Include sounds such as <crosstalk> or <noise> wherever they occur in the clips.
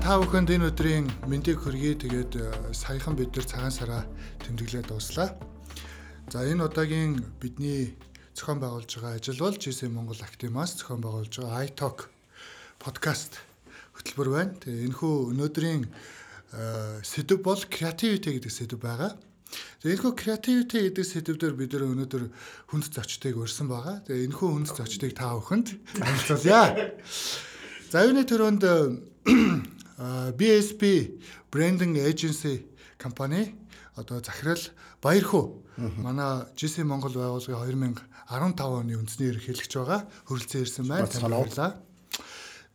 Та бүхэнд энэ өдрийн мэндийг хүргэе. Тэгээд э, саяхан бид нар цагаан сараа тэмдэглээд дууслаа. За энэ удаагийн бидний зохион байгуулж байгаа ажил бол GC Монгол Актимаас зохион байгуулж байгаа iTalk подкаст хөтөлбөр байна. Тэгээ энэхүү өнөөдрийн э, сэдв бол creativity гэдэг сэдв байгаа. Тэгээ энэхүү creativity гэдэг сэдвээр бид нар өнөөдөр хүнд зочдыг өрсөн байгаа. Тэгээ энэхүү хүнд зочдыг та бүхэнд танилцуулъя. <laughs> За юуны төрөнд BSP Branding Agency компани одоо захирал Баярхуу манай GC Монгол байгууллагын 2015 оны үндэсний ерөнхийлөгч байгаа хөрөлцөн ирсэн байна. Баярлалаа.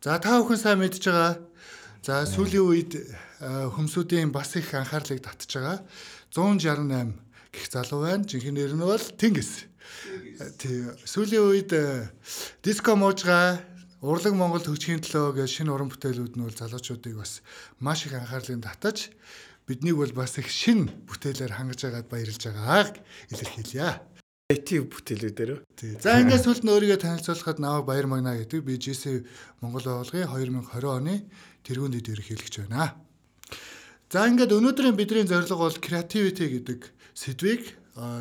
За та бүхэн сайн мэдж байгаа. За сүүлийн үед хөмсүүдийн бас их анхаарлыг татж байгаа. 168 гих залуу байна. Жинхэнэ нэр нь бол Тэнгис. Тий. Сүүлийн үед диско муужгаа Урлаг Монгол хөгжихийн төлөө гэж шинэ уран бүтээлүүд нь бол залуучуудыг бас маш их анхаарлыг татаж биднийг бол бас их шин бүтээлээр хангаж байгаад баярлж байгааг илэрхийлье. Креатив бүтээлүүдээр. За ингээс сүлд нь өөрийгөө танилцуулахад наваг Баяр Магна гэдэг би GC Монгол байгууллагын 2020 оны тэргүүн дэд ерөнхийлөгч байна. За ингээд өнөөдрийн бидний зорилго бол creativity гэдэг сэдвийг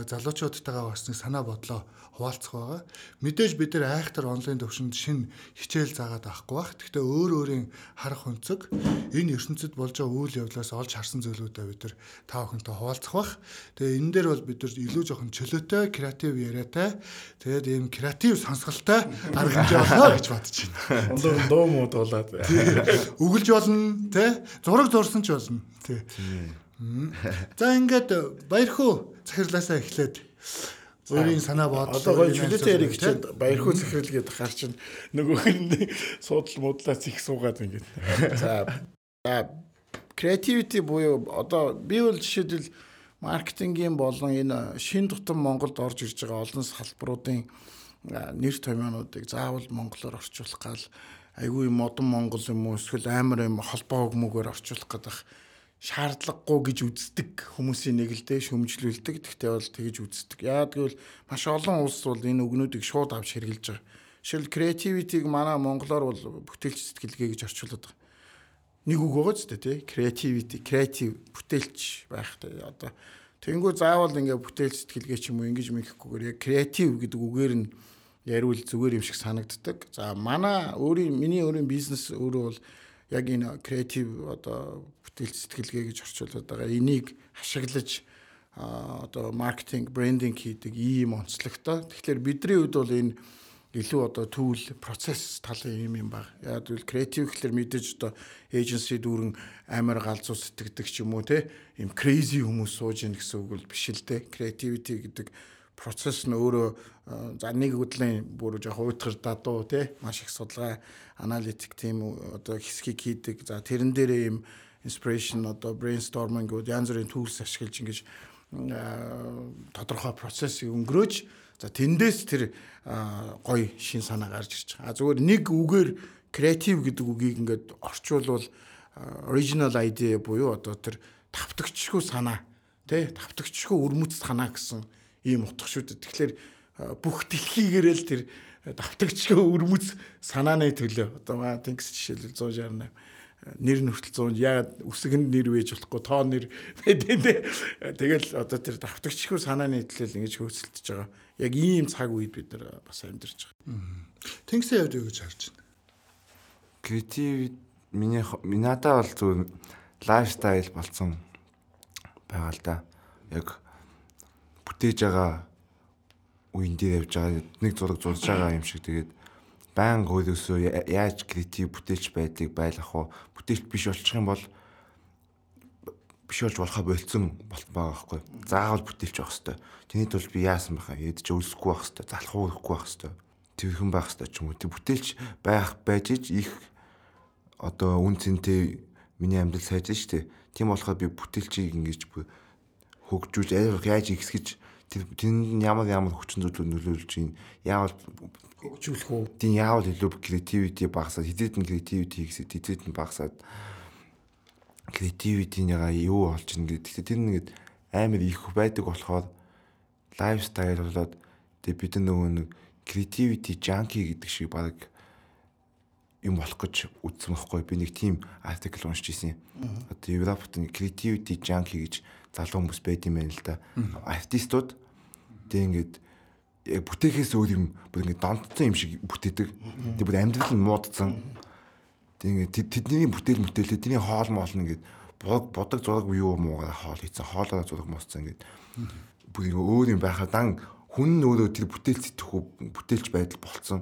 залуучуудтайгаа бас нэг санаа бодлоо хуваалцах байгаа. Мэдээж бид нар айхтар онлайн төвшөнд шин хичээл заагаад авахгүй бах. Гэхдээ өөр өөрийн харах өнцөг энэ ертөнцид болж байгаа үйл явдлаас олж харсан зүйлүүдээ бид нар та бүхэнтэй хуваалцах бах. Тэгээ энэ дээр бол бид нар илүү жоохон чөлөөтэй, креатив яриатай, тэгээд ийм креатив сонсголтой арга хэмжээ болно гэж бодож байна. Дуу дуу муу дуулаад. Үгэлж болно, тэ? Зураг зурсан ч болно. Тэ. За ингээд баярхуу захирлаасаа эхлээд өөрийн санаа бодлоо одоо гоё чөлөөтэй яриг хичээд баярхуу захирал гээд гарч чинь нөгөөх нь суудл муудлаас их суугаад ингээд. За creativity буюу одоо би бол жишээлбэл маркетингийн болон энэ шин тутам Монголд орж ирж байгаа олон салбаруудын нэр томьёонуудыг заавал монголоор орчуулах гал айгүй модон монгол юм уу эсвэл амар юм холбоо өгмөгөөр орчуулах гэдэг шаардлагагүй гэж үздэг хүмүүсийн нэг л дээ шөмжлүүлдэг. Тэгтээ бол тэгж үздэг. Яа тэгвэл маш олон улс бол энэ үгнүүдийг шууд авч хэрглэж байгаа. Жишээл creativity-г манай монголоор бол бүтээлч сэтгэлгээ гэж орчуулдаг. Нэг үг байгаа ч тий creativity, creative бүтээлч байх тий одоо Тэнгүү заавал ингээ бүтээл сэтгэлгээ ч юм уу ингэж мэдэхгүйгээр яг креатив гэдэг үгээр нь яриул зүгээр юм шиг санагддаг. За манай өөрийн миний өөрийн бизнес өөрөө бол яг энэ креатив одоо бүтээл сэтгэлгээ гэж орчуулад байгаа. Энийг ашиглаж одоо маркетинг, брендинг хийдэг ийм онцлогтой. Тэгэхээр бидний хувьд бол энэ илүү одоо түүл процесс талын юм юм баг. Яг л креатив гэхэлэр мэдээж одоо эйженси дүүрэн амар галзуу сэтгэдэг ч юм уу те. Им crazy хүмүүс сууж ийн гэсэн үг бол биш л те. Creativity гэдэг процесс нь өөрөө за нэг хөдлийн бүр жоох уйтгар дадуу тий маш их судалгаа аналитик тийм одоо хэсгийг хийдэг. За тэрэн дээрээ юм inspiration одоо brainstorming гэдэг янз бүрийн tools ашиглаж ингэж тодорхой процессыг өнгөрөөж за тэндээс тэр гоё шин санаа гарч ирж байгаа. А зүгээр нэг үгээр креатив гэдэг үгийг ингээд орчуулвал original idea буюу одоо тэр тавтагчгүй санаа тий тавтагчгүй өрмөц санаа гэсэн ийм утга шүү дээ. Тэгэхээр бүх дэлхийгээрээ л тэр давтагчгүй өрмөц санааны төлөө одоо маа тэнгис жишээлбэл 168 нэр нь хүртэл 100 яагаад үсгэнд нэр вэж болохгүй тоо нэр тэгэл одоо тэр давтагчгүй санааны төлөө ингэж хөөцөлдөж байгаа. Яг ийм цаг үед бид нар бас амьдарч байгаа. Тэнгисийн явд юу гэж харж байна? Креатив миний минадаа бол зүгээр лайфстайл болцсон байгаа л да. Яг бүтээж байгаа үеийн дээр явж байгаа нэг зураг зурж байгаа юм шиг тэгээд баян өөрөөсөө яаж креатив бүтээлч байдгийг байлгах уу бүтээлч биш болчих юм бол биш болж болохоо болцсон болт байгаа байхгүй. Заавал бүтээлч байх хэвээр тэний тулд би яасан баха ядч өлсөхгүй байх хэвээр залах уухгүй байх хэвээр тэрхэн байх хэвээр ч юм уу. Тэг бүтээлч байх байж их одоо үн цэнтэй миний амьдрал сайжна шүү дээ тийм болохоор би бүтээлчийг ингэж хөгжүүлж яаж ихсгэж тэнд ямар ямар хүчин зүйлүүд нөлөөлж ийн? Яавал хөгжүүлэх үү тийм яавал илүү креативити багасаад хэдийд нь креативити хийсэд хэдийд нь багасаад креативитинийгаа юу олж ийн гэдэг. Тэр нэгэд амар их байдаг болохоор лайфстайл болоод тэг бид нөгөө нэг креативити жанки гэдэг шиг баг юм болох гэж үзсэн байхгүй би нэг тийм артикл уншиж ирсэн. Одоо Европт creativity junkie гэж залуу хүмүүс байд юм байна л да. Артистууд тэг ингээд бүтээхээс өөр юм бүр ингээд донтсон юм шиг бүтээдэг. Тэг бүр амьдрал нь муудсан. Тэг ингээд тэдний бүтээл мөтөлөө тэдний хоол моол нь ингээд бодог зураг юу муугаар хоол хийцэн хоолоо зураг мууссан ингээд бүр өөр юм байхад дан хүн нь өөрөө тэр бүтээл сэтгэхүү бүтээлч байдал болцсон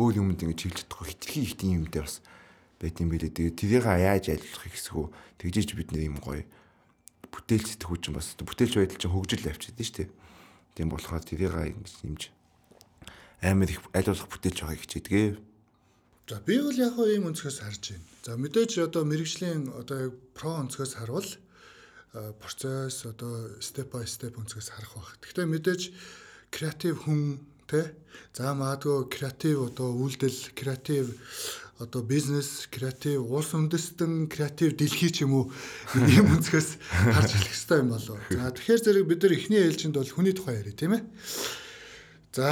өөр юмд ингэж хэлж чадахгүй хитрхи тийм юмтай бас байт юм билээ. Тэгээ тэрийг яаж айлуулах гэсгүү тэгжиж бид нэр юм гоё бүтээл сэтгүүч юм бас бүтээлч байдал чинь хөгжил авчиад шүү дээ. Тийм болохоор тэрийг ингэж нэмж амар их айлуулах бүтээлч байгааг хичээдгээ. За би бол яг хөө ийм өнцгөөс харж байна. За мэдээж одоо мэрэгжлийн одоо про өнцгөөс харвал процесс одоо степ бай степ өнцгөөс харах баг. Гэхдээ мэдээж креатив хүн Тэ? За магадгүй креатив одоо үйлдэл, креатив одоо бизнес, креатив улс үндэстэн, креатив дэлхий ч юм уу <laughs> ийм өнцгөөс харж хэлэх хэрэгтэй юм болов. За тэгэхээр зэрэг бид нар эхний ээлжинд бол хүний тухай ярив тийм ээ. За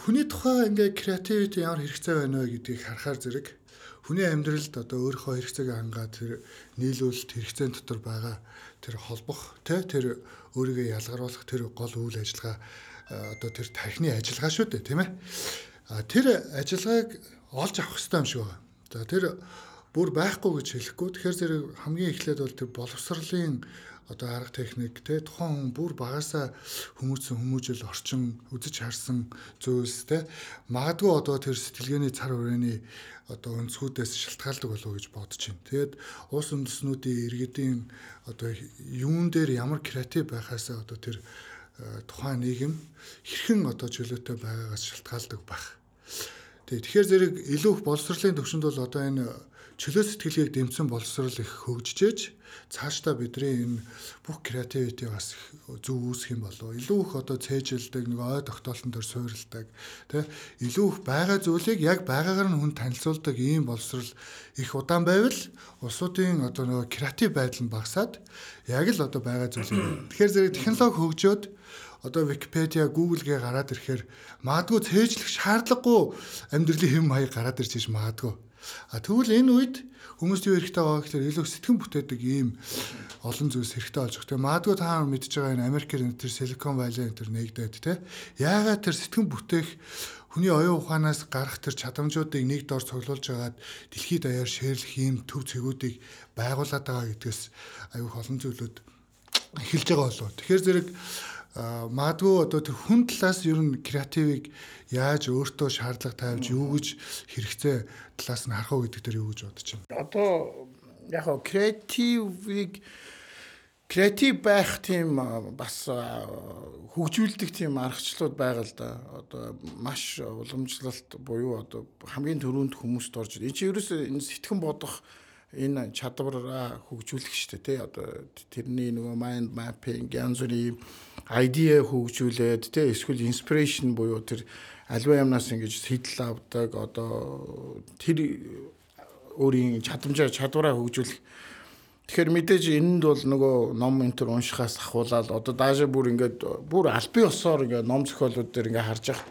хүний тухай ингээ креативити ямар хэрэгцээ байна вэ гэдгийг харахаар зэрэг хүний амьдралд одоо өөрийнхөө хэрэгцээг хангаад тэр нийлүүлэлт хэрэгцээний дотор байгаа тэр холбох тэ тэр өөрийгөө ялгаруулах тэр гол үйл ажиллагаа одоо тэр тархины ажиллагаа шүү дээ тийм ээ. Тэр ажиллагааг олж авах хэрэгтэй юм шиг байна. За тэр бүр байхгүй гэж хэлэхгүй. Тэгэхээр зэрэг хамгийн эхлээд бол тэр боловсролын одоо арга техник те тухайн хүн бүр багасаа хүмүүцэн хүмүүжил орчин үзэж харсан зүйлс те магадгүй одоо тэр сэтгэлгээний цар хүрээний одоо өнцгүүдээс шалтгаалдаг болов уу гэж бодож байна. Тэгээд уус үндэснүүдийн иргэдийн одоо юун дээр ямар креатив байхаасаа одоо тэр тухайн нийгэм хэрхэн одоо чөлөөтэй байгаагаас шалтгаалдаг байх. Тэгээ тэгэхээр зэрэг илүү их боловсролын төвшөнд бол одоо энэ чөлөө сэтгэлгээг дэмцэн боловсрол их хөгжижээж цаашдаа бидний энэ бүх креативити бас зөв үүсэх юм болов. Илүү их одоо цээжилдэг нэг ой тогтоолтон төр суурилдаг тий илүү их байгаа зүйлийг яг байгаагаар нь хүн танилцуулдаг ийм боловсрол их удаан байвал улсуудын одоо нэг креатив байдал нь багасаад яг л одоо байгаа зүйлийг тэгэхээр зэрэг технологи хөгжөөд одоо Википедиа, Google-гээ гараад ирэхээр магадгүй цээжлэх шаардлагагүй амьдралын хэм маяг гараад ирж иж магадгүй. А тэгвэл энэ үед хүмүүст юу хэрэгтэй байгаа гэхээр илүү сэтгэн бүтээдэг ийм олон зүйлс хэрэгтэй болж байгаа. Тэгээ магадгүй та мэдж байгаа энэ Америкийн тэр Silicon Valley тэр нэгдээд те. Яагаад тэр сэтгэн бүтээх хүний оюун ухаанаас гарах тэр чадамжуудыг нэг дор цуглуулж агаад дэлхийд даяар шеэрлэх ийм төв цэгүүдийг байгуулад байгаа гэдгээс аюух олон зүйлүүд эхэлж байгаа болов. Тэгэхээр зэрэг магадгүй одоо тэр хүн талаас ер нь креативыг яаж өөртөө шаардлага тавьж юу гэж хэрэгцээ талаас нь харах уу гэдэг дээр юу гэж бодож байна. Одоо яг хоо креативыг креатив байх тийм бас хөгжүүлдэг тийм аргачлалууд байгаа л да. Одоо маш уламжлалт буюу одоо хамгийн түрүүнд хүмүүст орж энэ чи ерөөсөө энэ сэтгэн бодох энэ чадвараа хөгжүүлэх шүү дээ тий одоо тэрний нөгөө mind mapping янз бүрийн idea хөгжүүлээд тий эсвэл inspiration буюу тэр альва юмнаас ингэж сэтэл авдаг одоо тэр өөрийн чадамжаа чадвараа хөгжүүлэх Тэгэхээр мэдээж энэнд бол нөгөө ном энтер уншихаас ахуулаад одоо даашаа бүр ингээд бүр албан ёсоор ингээд ном зохиолууд дээр ингээд харж явах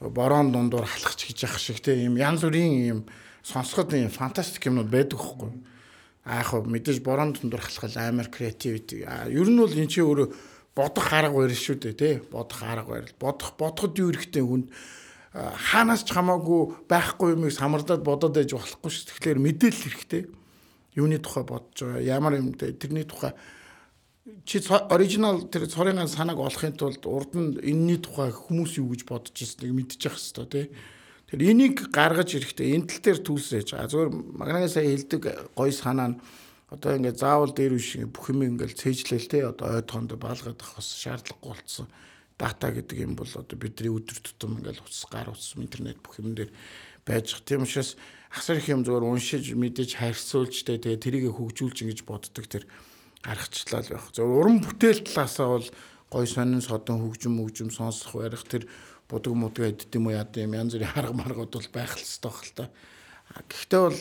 борон дундуур халахч гэж явах шиг тийм янз бүрийн юм сонсоход юм фантастик юмнууд байдаг хөхгүй. Аа яг мэдээж борон дундуур халахал амар креативити. Ер нь бол эн чинь өөрөө бодох арга барил шүү дээ тий. Бодох арга барил. Бодох бодоход юу хэрэгтэй? Хүнд хаанаас ч хамаагүй байхгүй юмыг самардаад бодоод байж болохгүй шүү. Тэгэхээр мэдээлэл хэрэгтэй. Юуны тухай бодож байгаа? Ямар юм бэ тэрний тухай. Чи оригинал тэр цорын санааг олохын тулд урд нь энэний тухай хүмүүс юу гэж бодож ирснийг мэдчих хэвээр тий тэр энийг гаргаж ирэхдээ энэ тал дээр түүсэж байгаа зөвөр магнаа сая хэлдэг гой санаа нь одоо ингээд заавал дээр биш бүх юм ингээд цээжлээл те одоо ой тоонд баалгаад авах бас шаардлагагүй болцсон дата гэдэг юм бол одоо бидний өдөр тутам ингээд утас гар утас интернет бүх юм дээр байж байгаа. Тийм учраас асар их юм зөвөр уншиж мэдээж харьцуулж те тэгээ тэрийг хөгжүүлж ингэж боддог тэр гаргачлал байх. Зөв уран бүтээл талаасаа бол гой сонин содон хөгжим хөгжим сонсох барих тэр будаг мудаг эдд юм уу яа гэм янз бүрийн харга маргууд бол байх л ёстой хэл та. Гэхдээ бол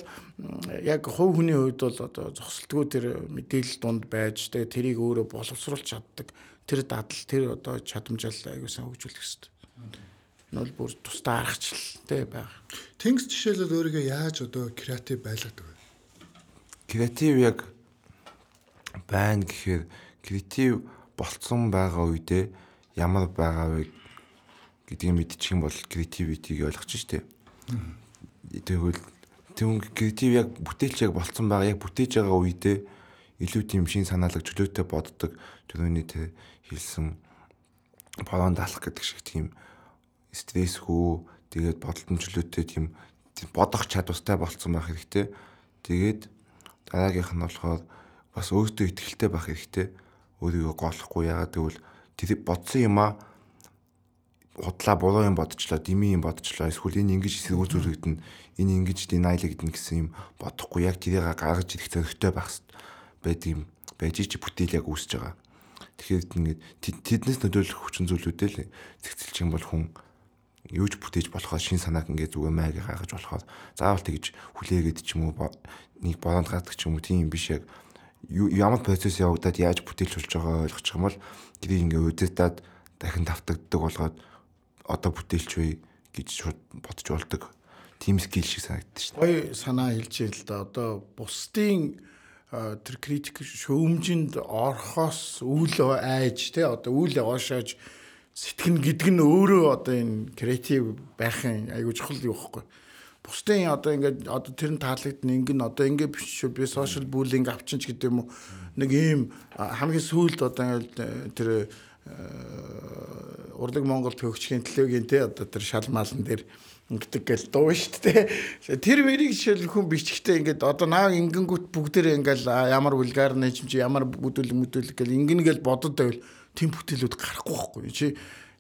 яг хувь хүний хувьд бол одоо зогсолтгүй тэр мэдээлэл дунд байж тэгээ тэрийг өөрөө боловсруулж чаддаг тэр дадал тэр одоо чадамжаал аягүй сайн хөгжүүлэх хэрэгтэй. Энэ бол бүр тусдаа аргачлал тий байгаа. Тэнгис жишээлбэл өөрийгөө яаж одоо креатив байлгадаг вэ? Креатив яг байна гэхээр креатив болцсон байгаа үедээ ямар байгаа вэ гэдгийг мэдчих юм бол креативитиг ойлгож штэ. Тэгвэл тийм креатив яг бүтээлч яг болцсон байгаа яг бүтээж байгаа үедээ илүү тийм шин санаалаг чөлөөтэй боддог түрүүний тэр хэлсэн болонд алах гэдэг шиг тийм стрессгүй тэгээд бодолтон чөлөөтэй тийм бодох чадвартай болцсон байх хэрэгтэй. Тэгээд дараагийнх нь болохоор бас өөртөө ихтэй байх хэрэгтэй. Өөрийгөө голохгүй яагаад гэвэл тэр бодсон юм аа худлаа буруу юм бодчихлоо, дими юм бодчихлоо. Эсвэл энэ ингэж эсрэг үзүүлэгдэн, энэ ингэж denial-эгдэн гэсэн юм бодохгүй яг тэрийг гаргаж ирэх зөрөгтэй байх байдаг юм. Байж чи бүтээл яг үүсэж байгаа. Тэгэхээр ингээд тэднээс нөлөөлөх хүчин зүйлүүдээ л зэгцэлчих юм бол хүн юу ч бүтээж болохоо шин санааг ингээд зүгээр майг гайхаж болохоо заавал тэгж хүлээгээд ч юм уу нэг болонд гардаг ч юм уу тийм биш яг ямар процесс явагдаад яаж бүтээлч болж байгаа ойлгочих юм бол тэрийг ингээд үдэтад дахин давтагддаг болгоод одоо бүтээлч вэ гэж шууд бодож болдог тийм скил шиг санагддаг шүү дээ. Гоё санаа хэлж ийн л да одоо бусдын тэр критик шөөмжинд орхоос үйл айж те одоо үйл оошоож сэтгэн гэдэг нь өөрөө одоо энэ креатив байхын айгуу чухал юу байхгүй. Бусдын одоо ингээд одоо тэр нь таалагдсан ингэн одоо ингэ биш би сошиал буллинг авчин ч гэдэг юм уу нэг ийм хамгийн сүүлд одоо ингээд тэр э, урлаг Монгол төгчгийн телевизийн те одоо тэр шалмаалан дээр ингэдэг гэл дуу шүү дээ. Тэр мэрийг жишээл хүн бичгтээ ингээд одоо наа ингэнгүүт бүгдээрээ ингээл ямар вульгар нэжим чи ямар бүдүүл мүдүүл гэл ингэн гэл бодод байвал тийм бүтээлүүд гарахгүй байхгүй. Чи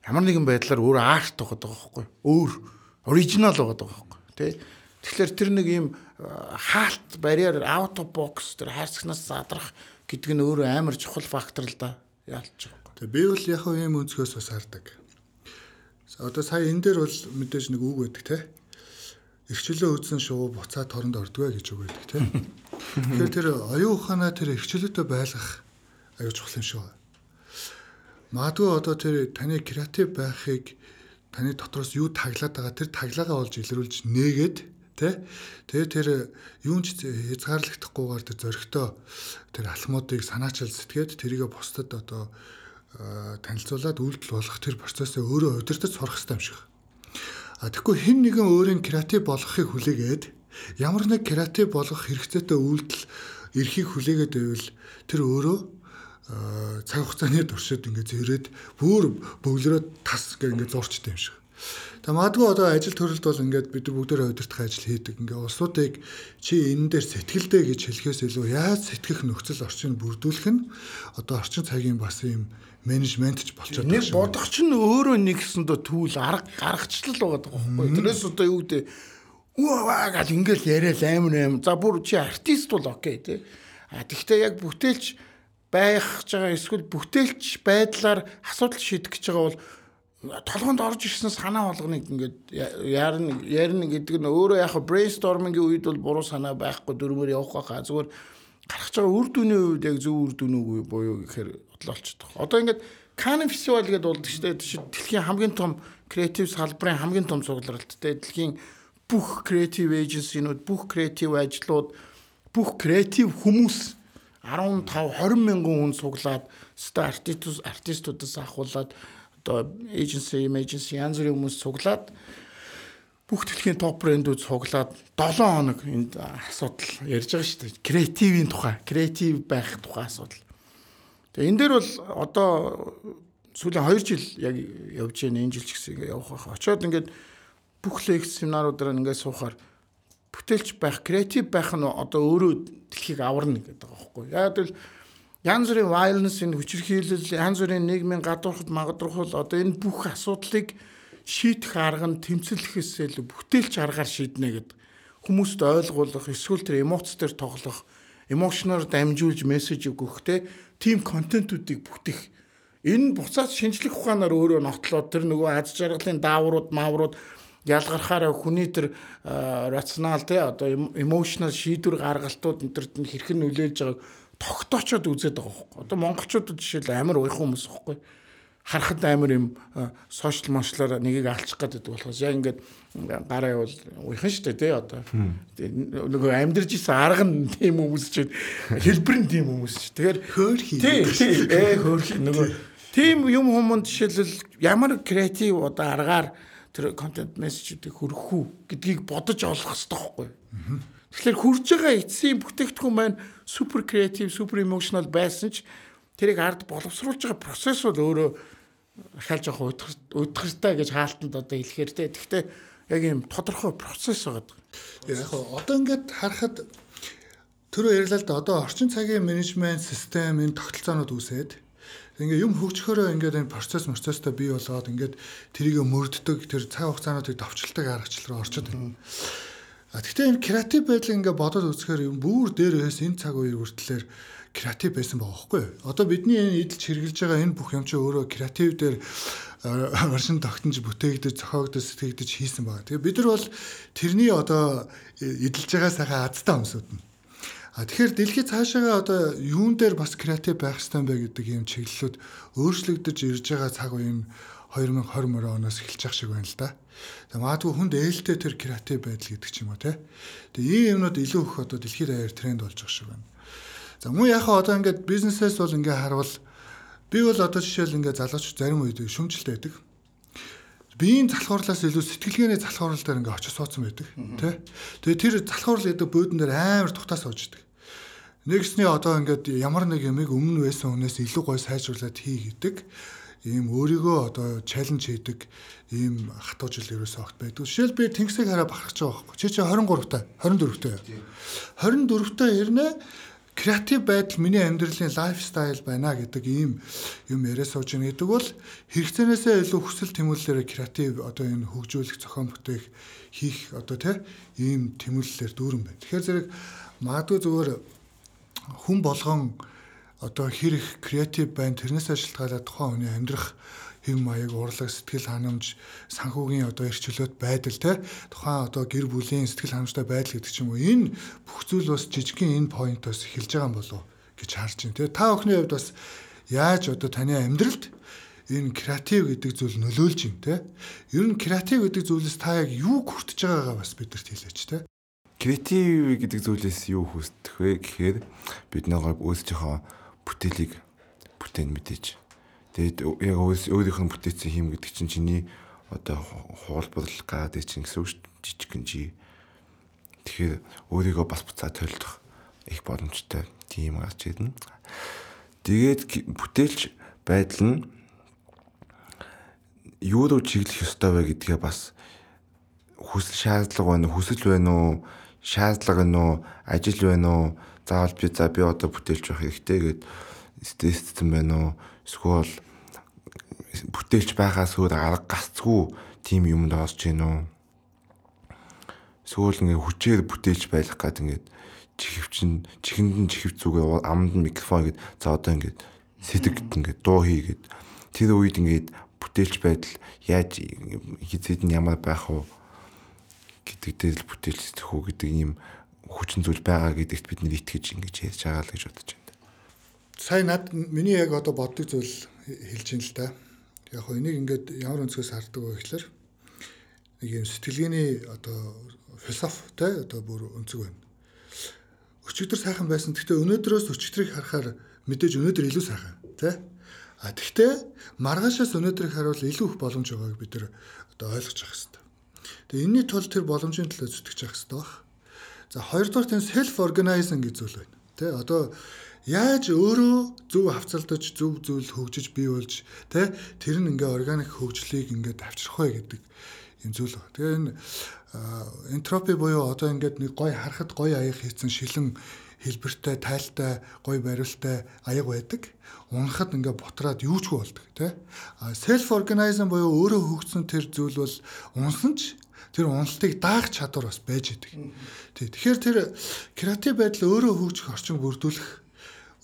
ямар нэгэн байдлаар өөр арт байгаа байхгүй. Өөр оригинал байгаа байхгүй. Тэ? Тэгэхээр тэр нэг юм хаалт барьер аут бокс тэр хайрцагнаас задрах гэдэг нь өөрөө амар чухал фактор л да. Яалч байгаа. Тэгээ би бол яг ийм өнцгөөс бас хардаг. Одоо сая энэ дээр бол мэдээж нэг үг байдаг те. Ирчлөө үзсэн шуу буцаад торонд ордгоо гэж үг байдаг те. Тэгэхээр тэр оюун ухаанаа тэр ирчлөөтэй байлгах аюул чухал юм шүү. Магадгүй одоо тэр таны креатив байхыг таны дотроос юу таглаад байгаа тэр таглагаа олж илрүүлж нээгээд тэ тэр тэр юун ч хязгаарлагдахгүйгээр тэр зөрөгтэй тэр алхмуудыг санаачил сэтгээд тэрийгэ бусдад одоо танилцуулаад үйлдэл болгох тэр процессыг өөрөө удирдах сурах хэрэгтэй юм шиг. А тэгэхгүй хэн нэгэн өөрийн креатив болгохыг хүлээгээд ямар нэг креатив болгох хэрэгцээтэй үйлдэл эрхийг хүлээгээд байвал тэр өөрөө цаг хугацааны туршид ингээд зэрэг бүр бөглөрөө тас гэх ингээд зурчтай юм шиг. Тэгээ магадгүй одоо ажил төрөлд бол ингээд бид нар бүгдээрээ удирдах ажил хийдэг. Ингээд улсуудыг чи энэ дээр сэтгэлдээ гэж хэлэхээс илүү яаж сэтгэх нөхцөл орчинд бүрдүүлэх нь одоо орчин цагийн бас юм менежмент ч болчиход байна. Нэг бодох чинь өөрөө нэгсэндөө түүл арга гаргачлал байгаа байхгүй. Тэрнээс одоо юу гэдэг Үа гал ингээл яриад амар аим. За бүр чи артист бол окей тий. А тэгвэл яг бүтээлч байх гэж байгаа эсвэл бүтээлч байдлаар асуудал шийдэх гэж байгаа бол толгоонд орж ирсэн санаа болгоныг ингээд яарна ярина гэдэг нь өөрөө яг брейнстормингийн үед бол буруу санаа байхгүй дөрмөр явах байхаа зүгээр гарах байгаа үр дүний үед яг зөв үр дүн үгүй буюу гэхээр бодлолцдог. Одоо ингээд Cannes Festival гэдэг болдог шүү дээ. Дэлхийн хамгийн том креатив салбарын хамгийн том цугларалт те дэлхийн бүх креатив эйженсинууд бүх креатив ажлууд бүх креатив хүмүүс 15 20 мянган хүн суглаад артистус артистуудаас ахуулаад одоо эйженси, эйженси янз бүрийн хүмүүс суглаад бүх дэлхийн топ брэндүүд суглаад 7 хоног энд асуудал ярьж байгаа шүү дээ. Креативийн тухай, креатив байх тухай асуудал. Тэгээ энэ дээр бол одоо сүүлийн 2 жил яг явж байна энэ жил ч гэсэн ингээ явах байх. Очоод ингээд бүх лекц семинаруудаар ингээд суухаар бүтээлч байх, креатив байх нь одоо өөрөө дэлхийг аварна гэдэг байгаа байхгүй. Яг л янз бүрийн violence энэ хүчирхийлэл, янз бүрийн нийгмийн гадуурхал, магадурхал одоо энэ бүх асуудлыг шийдэх арга нь тэмцэлхэсээ л бүтээлч аргаар шийднэ гэд хүмүүст ойлгуулах, эсвэл тэр эмоц төр тоглох, эмошноор дамжуулж мессеж өгөх те тим контентуудыг бүтгэх энэ буцаад шинжлэх ухаанаар өөрөө нотлоод тэр нөгөө аз жаргалын дааврууд, мааврууд ялгархаараа хүний тэр рационал те одоо эмоционал шийдвэр гаргалтууд энтерт нь хэрхэн нөлөөлж байгааг тогтоочод үзээд байгаа хөөхгүй. Одоо монголчуудад жишээл амар уйхан хүмүүс байхгүй. Харахад амар юм сошиал мошлоор нэгийг алчих гэдэг болохоос яг ингээд гараа явал уйхан шүү дээ тий одоо. Нөгөө амьдарч исэн арга нь тийм хүмүүс чинь хэлбэр нь тийм хүмүүс чинь тэгэхээр хөөрхий тий ээ хөөрхий нөгөө тийм юм хүмүүнд жишээлбэл ямар креатив одоо аргаар тэр контент мессежүүдийг хүргэх үү гэдгийг бодож олох хэрэгтэй байхгүй. Тэгэхээр хурж байгаа эцсийн бүтээгдэхүүн маань супер креатив, супер эмоционал байсан ч тэрийг ард боловсруулж байгаа процесс бол өөрөө ахаал жоох удахтай гэж хаалтанд одоо хэлэхээр те. Гэхдээ яг юм тодорхой процесс байгаа. Яг одоо ингээд харахад түрүү ярьлаа л да одоо орчин цагийн менежмент систем энэ тогтолцоонууд үүсээд ингээ юм хөгжөхөөрөө ингээд энэ процесс процесстай бий болоод ингээд тэрийг мөрддөг тэр цаг хугацаануудыг товчлолтыг аргачлал руу орчод байна. А гэхдээ энэ креатив байдлыг ингээ бодоод үзэхээр юм бүр дээрээс энэ цаг үеийн хүртлээр креатив байсан байгаа юу? Одоо бидний энэ эдэлж хэрэгжилж байгаа энэ бүх юм чи өөрөө креатив дээр оршин тогтнож бүтээгдэж зохиогдож сэтгэгдэж хийсэн байгаа. Тэгээ бид нар бол тэрний одоо эдэлж байгаа сайхан азтай өмсөд нь. А тэгэхээр дэлхийд цаашаага одоо юун дээр бас креатив байх хэрэгтэй бэ гэдэг юм чиглэлүүд өөрчлөгдөж ирж байгаа цаг үеийн 2020 оноос эхэлж ах шиг байна л да. Тэгээ магадгүй хүнд ээлтэй тэр креатив байдал гэдэг ч юм уу те. Тэгээ ийм юмнууд илүү их одоо дэлхийд даяар тренд болж байгаа шиг байна. За мөн яхаа одоо ингээд бизнесээс бол ингээ харвал би бол одоо жишээл ингээ залууч зарим үед шүмжэлтэй байдаг. Биеийн залхуурлаас илүү сэтгэлгээний залхуурал дээр ингээ очиж суудсан байдаг тий. Тэгээ тэр залхуурал гэдэг буудан дээр амар тухтаа сууждаг. Нэгсний одоо ингээд ямар нэг юмыг өмнө байсан хүнээс илүү гой сайжруулад хий гэдэг ийм өөрийгөө одоо чаленж хийдэг ийм хатуу жил ерөөсөө огт байдаг. Жишээл би тэнгисийг хараа бахарч байгаа байхгүй. Чи чи 23 та 24 та. 24 та ирнэ креатив байдал миний амьдралын лайфстайл байна гэдэг ийм юм яриа сууж байгаа гэдэг бол хэрэгцээнээсээ илүү хүсэл тэмүүллээр креатив одоо энэ хөгжүүлэх зохион бүтээх хийх одоо тий ийм тэмүүллээр дүүрэн байна. Тэгэхээр зэрэг магадгүй зүгээр хүн болгон одоо хэр их креатив байна тэрнээс шалтгаалаад тухайн хүний амьдрах хэм маяг урлаг сэтгэл ханамж санхүүгийн одоо эрхчлөөт байдал те. Тухайн одоо гэр бүлийн сэтгэл ханамжтай байдал гэдэг ч юм уу энэ бүх зүйл бас жижигхэн энэ поинтоос эхэлж байгаа юм болов гэж харж байна те. Та охины хувьд бас яаж одоо таны амьдралд энэ креатив гэдэг зүйл нөлөөлж юм те? Ер нь креатив гэдэг зүйлээс та яг юу хүртэж байгаагаа бас бидэрт хэлээч те. Креатив гэдэг зүйлээс юу хүсдэг вэ гэхээр бид нэг өөрсдийнхөө бүтээлийг бүтээн мэдээж. Тэгээд яг өөрийнх нь бүтээсэн хийм гэдэг чинь чиний одоо хуулбар гад чинь гэсэн үг жижигхэн жи. Тэгэхээр өөрийгөө бас буцаа толдох их боломжтой тийм гарч ирнэ. Тэгээд бүтээлч байдал нь юу руу чиглэх ёстой вэ гэдгээ бас хүсэл шаардлага байна уу? Хүсэл байна уу? Шаардлага байна уу ажил байна уу? Заавал би за би одоо бүтээлч байх хэрэгтэй гэд стресстэй байна уу? Эсвэл бүтээлч байхаас өөр арга гацгүй тийм юмд орж гин үү эсвэл ингээ хүчээр бүтээлч байх гад ингээд чихвчин чихэнд нь чихв зүгээ аманд нь микрофон гэд за одоо ингээд сэтгд ингээд дуу хийгээд тэр үед ингээд бүтээлч байдал яаж хизээд нь ямар байх вэ гэдэг дээр л бүтээлч зэх үү гэдэг ийм хүчин зүйл байгаа гэдэгт бид нэр итгэж ингэж ярьж байгаа л гэж бодож байна. Сая над миний яг одоо боддог зүйл хэлж ин л да. Яг энийг ингээд ямар өнцгөөс хардаг вэ гэхээр нэг юм сэтгэлгээний одоо философитой одоо бүр өнцөг байна. Өчигдөр сайхан байсан. Гэхдээ өнөөдрөөс өчигдрийг харахаар мэдээж өнөөдөр илүү сайхан тий. А тэгвэл маргаашаас өнөөдрийг харуул илүү их боломж байгааг бид нар одоо ойлгож авах хэрэгтэй. Тэгээ энэний тулд тэр боломжийн төлөө зүтгэж явах хэрэгтэй баг. За хоёрдугаар тийм self organizing гэж зүйл байна. Тэ одоо яаж өөрөө зөв хавцалдаж зөв зүйл хөгжиж бий болж тэ тэр нь ингээ органик хөгжлийг ингээ авчрах вэ гэдэг юм зүйл байна. Тэгээ энэ энтропи буюу одоо ингээд нэг гой харахад гой аяг хийцэн шилэн хэлбэртэй, тайлтай, гой барилтай аяг байдаг. Унахад ингээ бутраад юучгүй болдог тий. А self organizing буюу өөрөө хөгжсөн тэр зүйл бол унсан ч тэр уналтыг даах чадвар бас байж идэг. Тий. Тэгэхээр тэр креатив байдал өөрөө хөгжих орчин бүрдүүлэх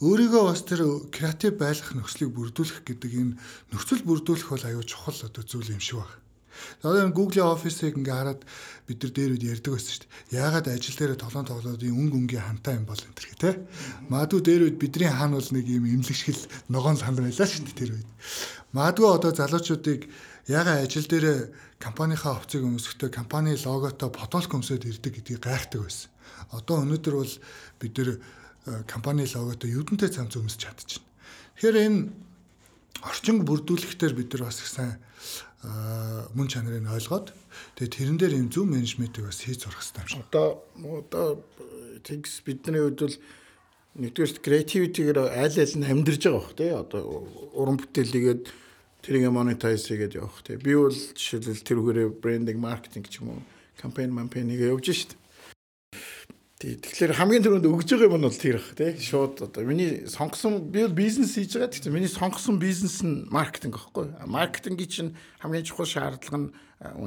өөрийгөө бас тэр креатив байлгах нөхцөлийг бүрдүүлэх гэдэг энэ нөхцөл бүрдүүлэх бол аюу чухал одоо зүйл юм шиг байна. Одоо энэ Google Office-ыг ингээ хараад бид нар дээр үед ярьдаг байсан шүү дээ. Яагаад ажил дээр тоглоом тоглоодын өнгө өнгийн хантай юм бол энэ төр гэх те. Магадгүй дээр үед бидний хаан бол нэг юм имлэгшгэл ногоон сан байлаа шүү дээ тэр үед. Магадгүй одоо залуучуудыг яагаад ажил дээр компанийнхаа хувцсыг өмсөхдөө компани логотой фотолк өмсөд ирдэг гэдгийг гайхдаг байсан. Одоо өнөөдөр бол бид нэр э, компани логотой юудэнтэй цамц өмсөж чадчихна. Тэгэхээр энэ орчинг бүрдүүлэхдээ бид нар бас их сайн мөн чанарыг ойлгоод тэгээ тэрэн дээр юм зөв менежментийг бас хийж сурах хэрэгтэй юм шиг. Одоо одоо тэгс бидний хувьд бол нэгдүгээр креативитигээр аль аль нь амьдарч байгаа бох тий одоо уран бүтээлийгээд тэрийг монетайз хийгээд явах тий би бол жишээлбэл тэрүүгээрээ брендинг маркетинг ч юм уу кампайн кампайныг явуулж Тий. Тэгэхээр хамгийн түрүүнд өгж байгаа юм нь бол тэр их тий. Шууд одоо миний сонгосон би бол бизнес хийж байгаа. Тэгэхээр миний сонгосон бизнес нь маркетинг гэхгүй. Маркетингийн чинь хамгийн чухал шаардлага нь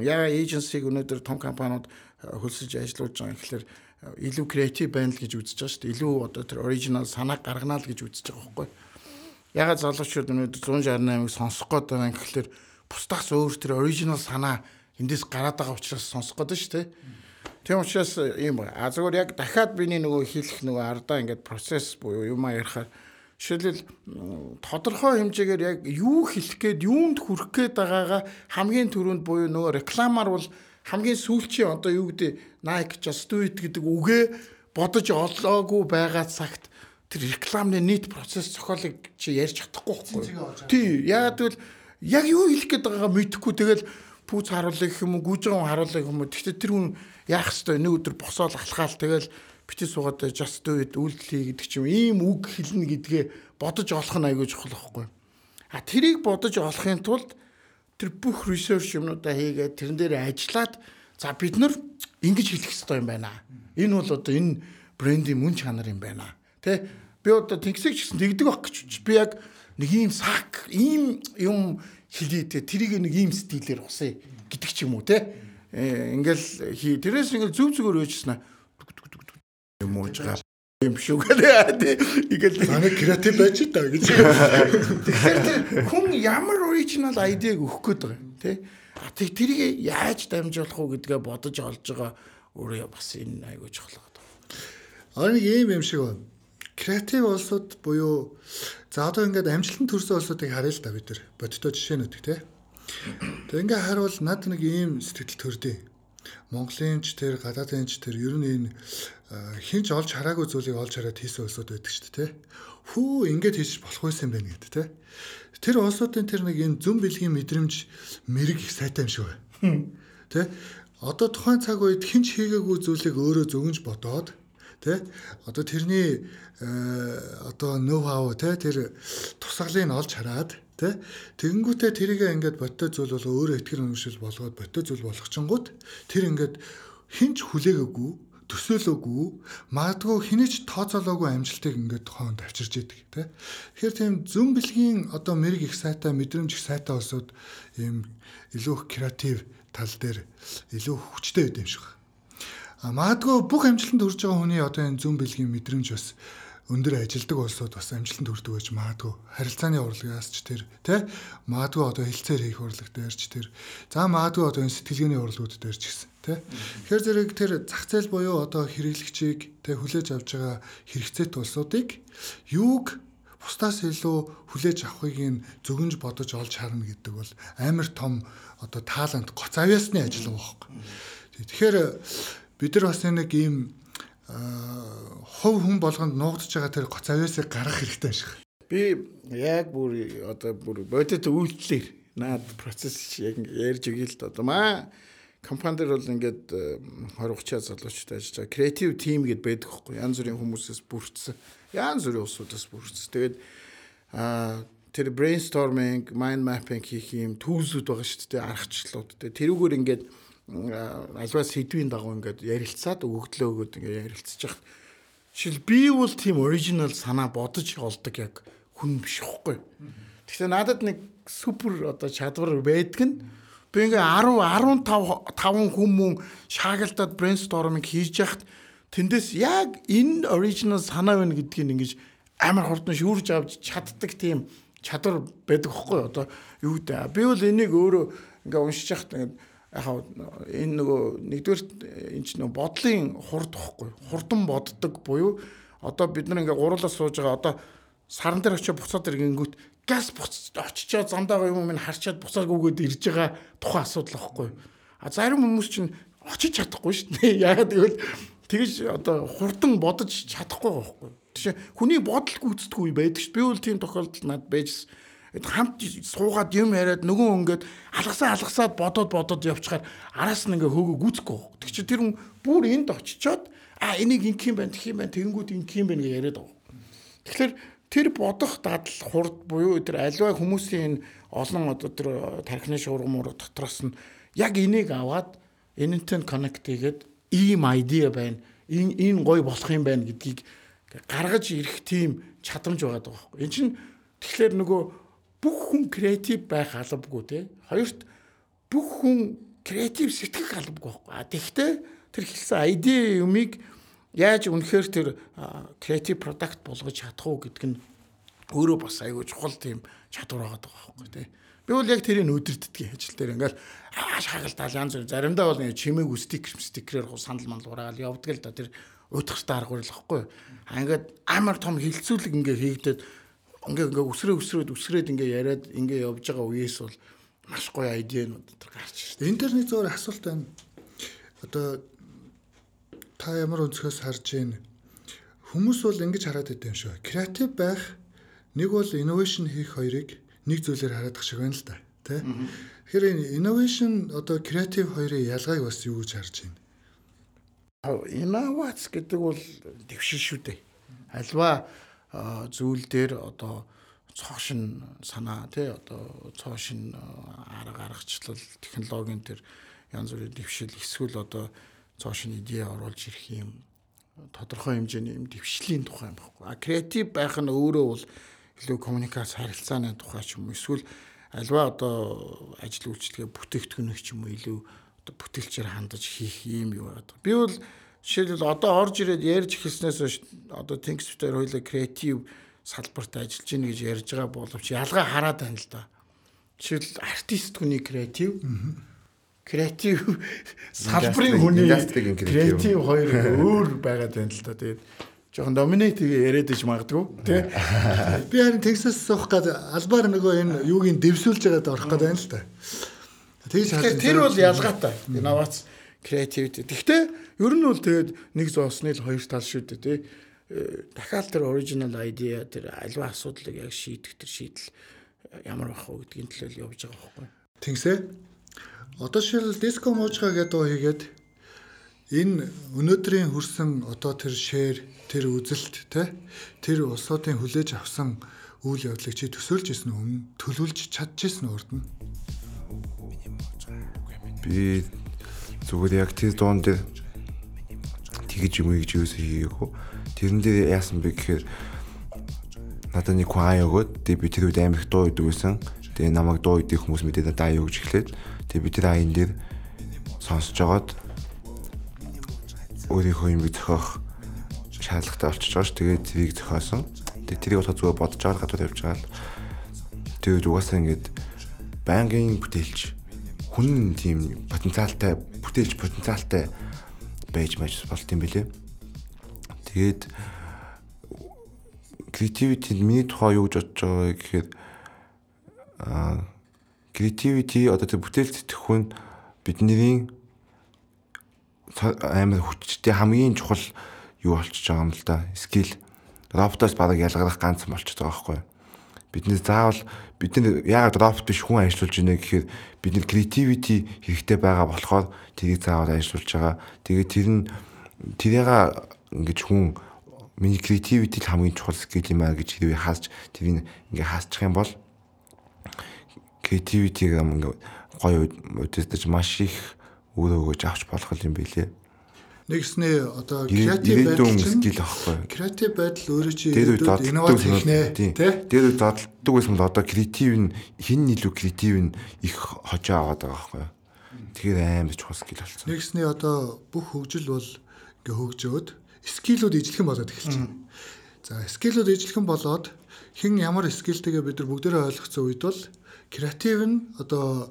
яа эйженсиг өнөөдөр том компаниуд хөлсөж ажиллаж байгаа юм гэхэлэр илүү креатив байна л гэж үзэж байгаа шүү дээ. Илүү одоо тэр оригинал санаа гаргана л гэж үзэж байгаа байхгүй. Ягаад залуучууд өнөөдөр 168-ыг сонсох гээд байгаа юм гэхэлэр бусдаас өөр тэр оригинал санаа эндээс гараад байгаа учраас сонсох гээд шүү дээ. Тийм учраас ийм байна. А зөвхөн яг дахиад биний нөгөө хийх нөгөө ардаа ингээд процесс буюу юм ярихаар жишээлбэл тодорхой хэмжээгээр яг юу хэлэх гээд юунд хүрэх гээд байгаагаа хамгийн түрүүнд буюу нөгөө рекламаар бол хамгийн сүүлчийн одоо юу гэдэг Nike Just Do It гэдэг үгээ бодож олоогүй байгаа цагт тэр рекламны нийт процесс зохиолыг чи ярьж чадахгүй байхгүй. Тий, яагаад гэвэл яг юу хэлэх гээд байгаагаа мэдэхгүй тэгэл пүүц харуулах юм уу, гүйжгэн харуулах юм уу. Гэхдээ тэр хүн яах ёстой нэг өдөр босоод алхаал тэгэл битээ суугаад just do it үйлдэл хий гэдэг чинь ийм үг хэлнэ гэдгээ бодож олох нь аягүй чухал байхгүй. А тэрийг бодож олохын тулд тэр бүх research юмнуудаа хийгээд тэрэн дээр ажиллаад за бид нар ингэж хэлэх хэрэгтэй юм байна. Энэ бол одоо энэ брендийн мөн чанар юм байна. Тэ би одоо тэгсэг ч гэсэн тэгдэг байх гэж би яг нэг ийм сак ийм юм хэлээ тэ тэрийг нэг ийм стилээр усаа гэдэг ч юм уу те Э, ингээл хий тэрээс ингээл зүв зүгээр үйжсэн юм уу жаа юм шүү гэдэг. Ингээл манай креатив байж та гэж. Тэгэхээр хүн ямар оригинал айдиаг өгөх гээд байгаа юм тий. Тэг тэрийг яаж дамжуулах уу гэдгээ бодож олж байгаа өөрөө бас энэ айгүй чухал байна. Аа нэг юм юм шиг байна. Креатив улсууд буюу за одоо ингээд амжилтанд төрсэн улсуудыг харъя л да бид нар. Бодтой жишээнүүд тий. Тэг ингээ харуул над нэг ийм сэтгэл төрдөө. Монголын ч тэр гадаадын ч тэр ер нь энэ хинч олж хараагүй зүйлийг олж хараад хийсэн улсууд байдаг шүү дээ. Хүү ингээд хийж болох байсан байх гэдэг те. Тэр улсуудын тэр нэг энэ зүн бэлгийн мэдрэмж мэрэг их сайтай юм шиг байна. Тэ? Одоо тухайн цаг үед хинч хийгээгүй зүйлийг өөрөө зөвгөнж бодоод тэ одоо тэрний одоо ноу хау тэ тэр тусгалыг олж хараад Тэ? Тэгэнгүүтээ тэрийгээ ингээд боттой зүйл бол өөрөө итгэр үнэмшил болгоод боттой зүйл болгочингууд тэр ингээд хинч хүлээгээгүй төсөөлөөгүй магадгүй хинэж тооцоолоогүй амжилтыг ингээд хоонд авчирч идэг тий. Тэгэхээр тийм зүн бэлгийн одоо мэрэг их сайтай мэдрэмж их сайтай улсууд ийм илүү креатив тал дээр илүү хүчтэй байд юм шиг. А магадгүй бүх амжилтанд хүрж байгаа хүний одоо энэ зүн бэлгийн мэдрэмж бас өндөр ажилдаг улсууд бас амжилтанд хүрдэг байж магадгүй. Харилцааны урлагаас ч тэр тий магадгүй одоо хилцээр хийх урлаг дээр ч тэр. За магадгүй одоо энэ сэтгэлгээний урлагууд дээр ч гэсэн тий тэгэхээр зэрэг тэр зах зээл буюу одоо хэрэглэгчийг тий хүлээж авч байгаа хэрэгцээт улсуудыг юуг бусдаас илүү хүлээж авахыг нь зөвгөнж бодож олж харна гэдэг бол амар том одоо таалант гоц авьяасны ажил байхгүй. Тэгэхээр бид нар бас нэг ийм хувь хүн болгонд нуугдж байгаа тэр гоц авьяасыг гаргах хэрэгтэй шиг. Би яг бүр одоо бүр бодит үйлдэлээр наад процесс яг ярьж өгье л одоо маа компани дээр бол ингээд 20 30 залуучтай ажиллаж байгаа. Креатив тим гэд байдаг хөөхгүй. Янз бүрийн хүмүүсээс бүрдсэн. Янз бүрийн улсуудаас бүрдсэн. Тэгээд а тэр brainstorming mind mapping хийх юм түүлсүүд байгаа шүү дээ аргачлалууд. Тэрүүгээр ингээд альваа сэдвийн дагуу ингээд ярилцаад өгөгдлөө өгöd ингээд ярилцаж яхад жишээл би бол тийм оригинал санаа бодож олдог яг хүн биш хөхгүй. Тэгэхээр надад нэг супер одоо чадвар байдаг нь би ингээ 10 15 5 хүмүүс шаагалдаад брейнсторминг хийж яхад тэндээс яг энэ оригинал санаа байна гэдгийг ингэж амар хурдан шүүрж авч чаддаг тийм чадвар байдаг хөхгүй одоо юу гэдэг би бол энийг өөрөө ингээ уншиж яхад яхаа энэ нөгөө нэгдүгээр э, энэ ч нөгөө бодлын хурдахгүй хурдан боддог буюу одоо бид нар ингээ гурлаа сууж байгаа одоо саран дээр очиж буцаад ирэнгүүт газ буцаж очичоо замдаа юм минь харчаад буцаагүйгээд ирж байгаа тухайн асуудал واخгүй а зарим хүмүүс чинь очиж чадахгүй шүү дээ. <laughs> Ягаад гэвэл тэгэж одоо хурдан бодож чадахгүй байхгүй тийш хүний бодол гүйцэтгэхгүй байдаг шүү би бол тийм тохиолдол надад байжсэн хамт суугаад юм яриад нөгөө ингээд алгасаа алгасаад бодоод бодоод явчихаар араас нь ингээ хөөгөө гүцэхгүй. Тэг чи тэр хүн бүр энд очичоод а энийг инх юм байна, тэх юм байна, тэгэнгүүт инх юм байна гэж яриад байгаа. Тэгэхээр тэр бодох дадал хурд буюу тэр аливаа хүмүүсийн энэ олон одоо тэр тархины шуургам муур дотроос нь яг энийг аваад энэнтэй коннект хийгээд ийм айдиа байна. Энэ энэ гой болох юм байна гэдгийг гаргаж ирэх тийм чадамж байгаа даа. Энэ чинь тэгэхээр нөгөө бүх хүн креатив байх албагүй те. Хоёрт бүх хүн креатив сэтгэх албагүй байхгүй. А тэгвэл тэр хэлсэн ID юмыг яаж үнэхээр тэр креатив продакт болгож чадах уу гэдг нь өөрөө бас айгүй чухал тийм чадвар байгаа байхгүй тий. Би бол яг тэрийг өдөртдгийг ажил дээр ингээл ааш хагалдаал янз бүр заримдаа бол чимээг стикер стикерээр санал мандал ураагаал явдаг л да тэр утгартай арга барил واخгүй. А ингээд амар том хилцүүлэг ингээ хийгдээд ингээ ингээ өсрөө өсрөөд өсрөөд ингээ яриад ингээ явж байгаа үеэс бол маш гоё айдианууд тэр гарч ирсэн. Интернет зөвөр асуулт байна. Одоо та ямар өнцгөөс харж байна? Хүмүүс бол ингэж хараад юм шүү. Креатив байх нэг бол инновашн хийх хоёрыг нэг зүйлээр хараадах шиг байна л да. Тэ? Тэгэхээр энэ инновашн одоо креатив хоёрын ялгааг бас юу гэж харж байна? Инновац гэдэг бол дэвшил шүү дээ. Альва зүйл дээр одоо цоошин санаа тий одоо цоошин арга аргачлал технологийн төр янз бүрийн дэвшил эсвэл одоо цоошин идея оруулж ирэх юм тодорхой хэмжээний юм дэвшлийн тухай юм баггүй. А креатив байх нь өөрөө бол илүү коммуникац харилцааны тухай ч юм уу эсвэл альва одоо ажил үйлчлэгээ бүтээгдэхүүн ч юм уу илүү одоо бүтээлчээр хандаж хийх юм юу байдаг. Би бол Жишээлбэл одоо орж ирээд ярьж эхэлснээс хойш одоо Think Software хоёлаа креатив салбарт ажиллаж гин гэж ярьж байгаа боловч ялгаа хараад байна л да. Жишээл артист хүний креатив креатив салбарын хүний креатив хоёр өөр байгаад байна л да. Тэгээд жоохон доминейт яриад иж магадгүй тий. <laughs> Би харин Texas суух гээд албаар нөгөө энэ юугийн дэвсүүлж байгаад орох гээд байна л да. Тэгж харсан. Тэр бол ялгаатай. Инновац креативити. Гэхдээ ер нь бол тэгээд нэг зоосны л хоёр тал шүү дээ тий. Э, дахиад тэр original idea тэр альва асуудлыг яг шийдэх тэр шийдэл э, ямар байх вэ гэдгийн төлөө явж байгаа байхгүй. Тэгсээ. Одоо шил диско муужгаа гэдэг дуу хийгээд энэ өнөөдрийн хүрсэн одоо тэр шэр тэр үзэлт те тэр улсуудын хүлээж авсан үйл явдлыг чи төсөөлж исэн үү? Төлөвлөж чадчихсан урд нь? Би зүгээр яг тэр дуун тэгж юм гэж юус хийгээгүй. Тэрэн дээр яасан бэ гэхээр надад нэг хүн аа өгөөд тэг би тэр үед амар их дуу идэв байсан. Тэгээ намайг дуу идэх хүмүүс мэдээд даа юу гэж эхлээд тэг би тэр аян дээр сонсож жагаад өөрийнхөө юм зохиох шаардлагатай болчихж байгаа ш. Тэгээд тэрийг зохиосон. Тэгээд тэрийг болохоо зүгээр бодож байгаа гадуур явж байгаа л. Тэгээд угаасаа ингэж байнгын бүтээлч хүн тийм потенциалтай бүтээлч потенциалтай байж мэж болт юм бэлээ. Тэгээд creativity миний тухай юу гэж бодож байгаа гэхээр а creativity одоо тэр бүтээл сэтгэх хүн бидний амар хүчтэй хамгийн чухал юу болчихж байгаа юм л да. Скил роботоос бараг ялгарах ганц болчихж байгаа байхгүй юу? Бидний заавал бид нар яагаад робот биш хүн ажиллуулж байна гэхээр бид нар creativity хэрэгтэй байгаа болохоор тэрийг заавал ажиллуулж байгаа. Тэгээд тэр нь тэрийг ингэж хүн миний creativity л хамгийн чухал skill юм аа гэж хэрвээ хааж тэрийг ингээ хаасчих юм бол гам ингээ гоё үдээдэж маш их өөрөө өгөөж авч болох юм билээ. Нэгснээ одоо креатив байдал скил аахгүй. Креатив байдал өөрөө чи инновац хийхнэ тий. Тэр үед дадлагдаг байсан бол одоо креатив нь хин илүү креатив нь их хожоо аваад байгаа байхгүй. Тэгэхээр амар чухал скил болсон. Нэгснээ одоо бүх хөгжил бол ингээ хөгжөөд скилүүд ижлэхэн болоод эхэлж байна. За скилүүд ижлэхэн болоод хин ямар скилтэйгээ бид нар бүгдээрээ ойлгоцсон үед бол креатив нь одоо